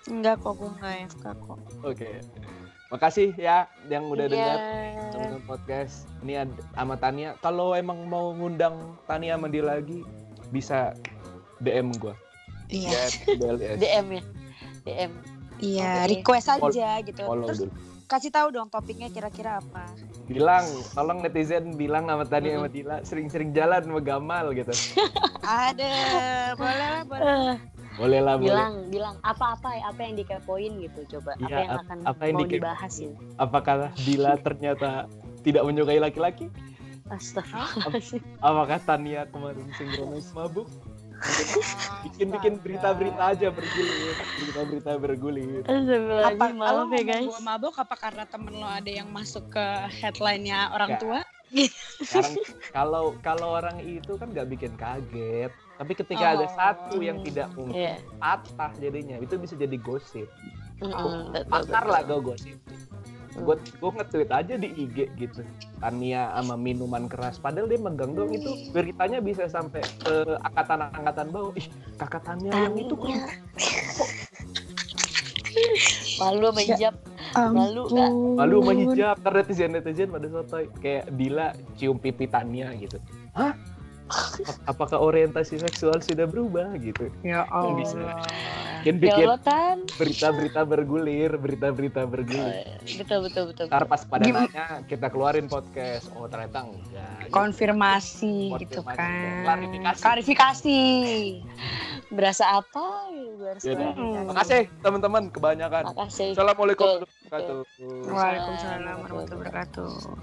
S3: Enggak kok, gue nggak FK kok.
S1: Oke. Makasih ya yang udah
S2: Iya.
S1: dengar nonton podcast. Ini sama Tania. Kalau emang mau ngundang Tania dia lagi, bisa DM gua.
S3: Iya.
S1: DM
S2: ya DM
S3: Iya,
S2: Oke.
S3: request aja gitu.
S1: Follow
S3: Terus
S1: dulu.
S3: kasih tahu dong topiknya kira-kira apa.
S1: Bilang, tolong netizen bilang sama Tania sama Dila sering-sering jalan sama Gamal gitu.
S3: Ada, boleh lah, boleh.
S2: Eh,
S1: Boleh lah, boleh.
S2: bilang bilang apa-apa ya apa yang dikepoin gitu coba apa
S1: Iya,
S2: yang
S1: ap-
S2: akan
S1: apa yang
S2: mau
S1: dikepo-
S2: dibahas gitu
S1: Apakah Dila ternyata tidak menyukai laki-laki?
S2: Astagfirullahaladzim
S1: Apakah Tania kemarin sinkronis mabuk? Bikin-bikin berita-berita aja bergulir. Berita-berita bergulir.
S3: Apa
S2: maaf ya guys
S3: gua mabuk apa karena temen lo ada yang masuk ke headline-nya orang
S1: Nggak.
S3: tua?
S1: sekarang kalau kalau orang itu kan nggak bikin kaget tapi ketika ada
S3: Oh.
S1: satu yang tidak mungkin
S2: Iya
S1: patah jadinya itu bisa jadi gosip
S2: Mm-mm, betul,
S1: pakar
S2: betul.
S1: lah gue gosip gue gue nge-tweet aja di IG gitu. Tania sama minuman keras. Padahal dia megang dong itu. Beritanya bisa sampai ke angkatan-angkatan bawah. Ih kakak Tania yang itu kok.
S2: Malu sama hijab. Malu nggak?
S1: malu sama hijab. Ntar netizen netizen pada sotoy. Kayak Dila cium pipi Tania gitu. Hah apakah orientasi seksual sudah berubah gitu
S3: Ya
S1: Allah. Bisa.
S3: Allah.
S1: mungkin
S2: Ya
S1: bikin
S2: Allah Tan.
S1: berita-berita bergulir berita-berita
S2: Oh,
S1: bergulir
S2: iya. Betul betul betul.
S1: ntar pas pada
S3: Gim-
S1: nanya kita keluarin podcast oh ternyata enggak
S3: Konfirmasi
S1: Konfirmasi,
S3: gitu
S1: ya.
S3: kan.
S1: Klarifikasi.
S3: Klarifikasi.
S2: Berasa apa? Harus
S1: Yaudah.
S2: klarifikasi.
S1: makasih teman-teman kebanyakan
S2: Makasih.
S1: Assalamualaikum
S2: Betul.
S1: warahmatullahi wabarakatuh
S3: Waalaikumsalam warahmatullahi wabarakatuh.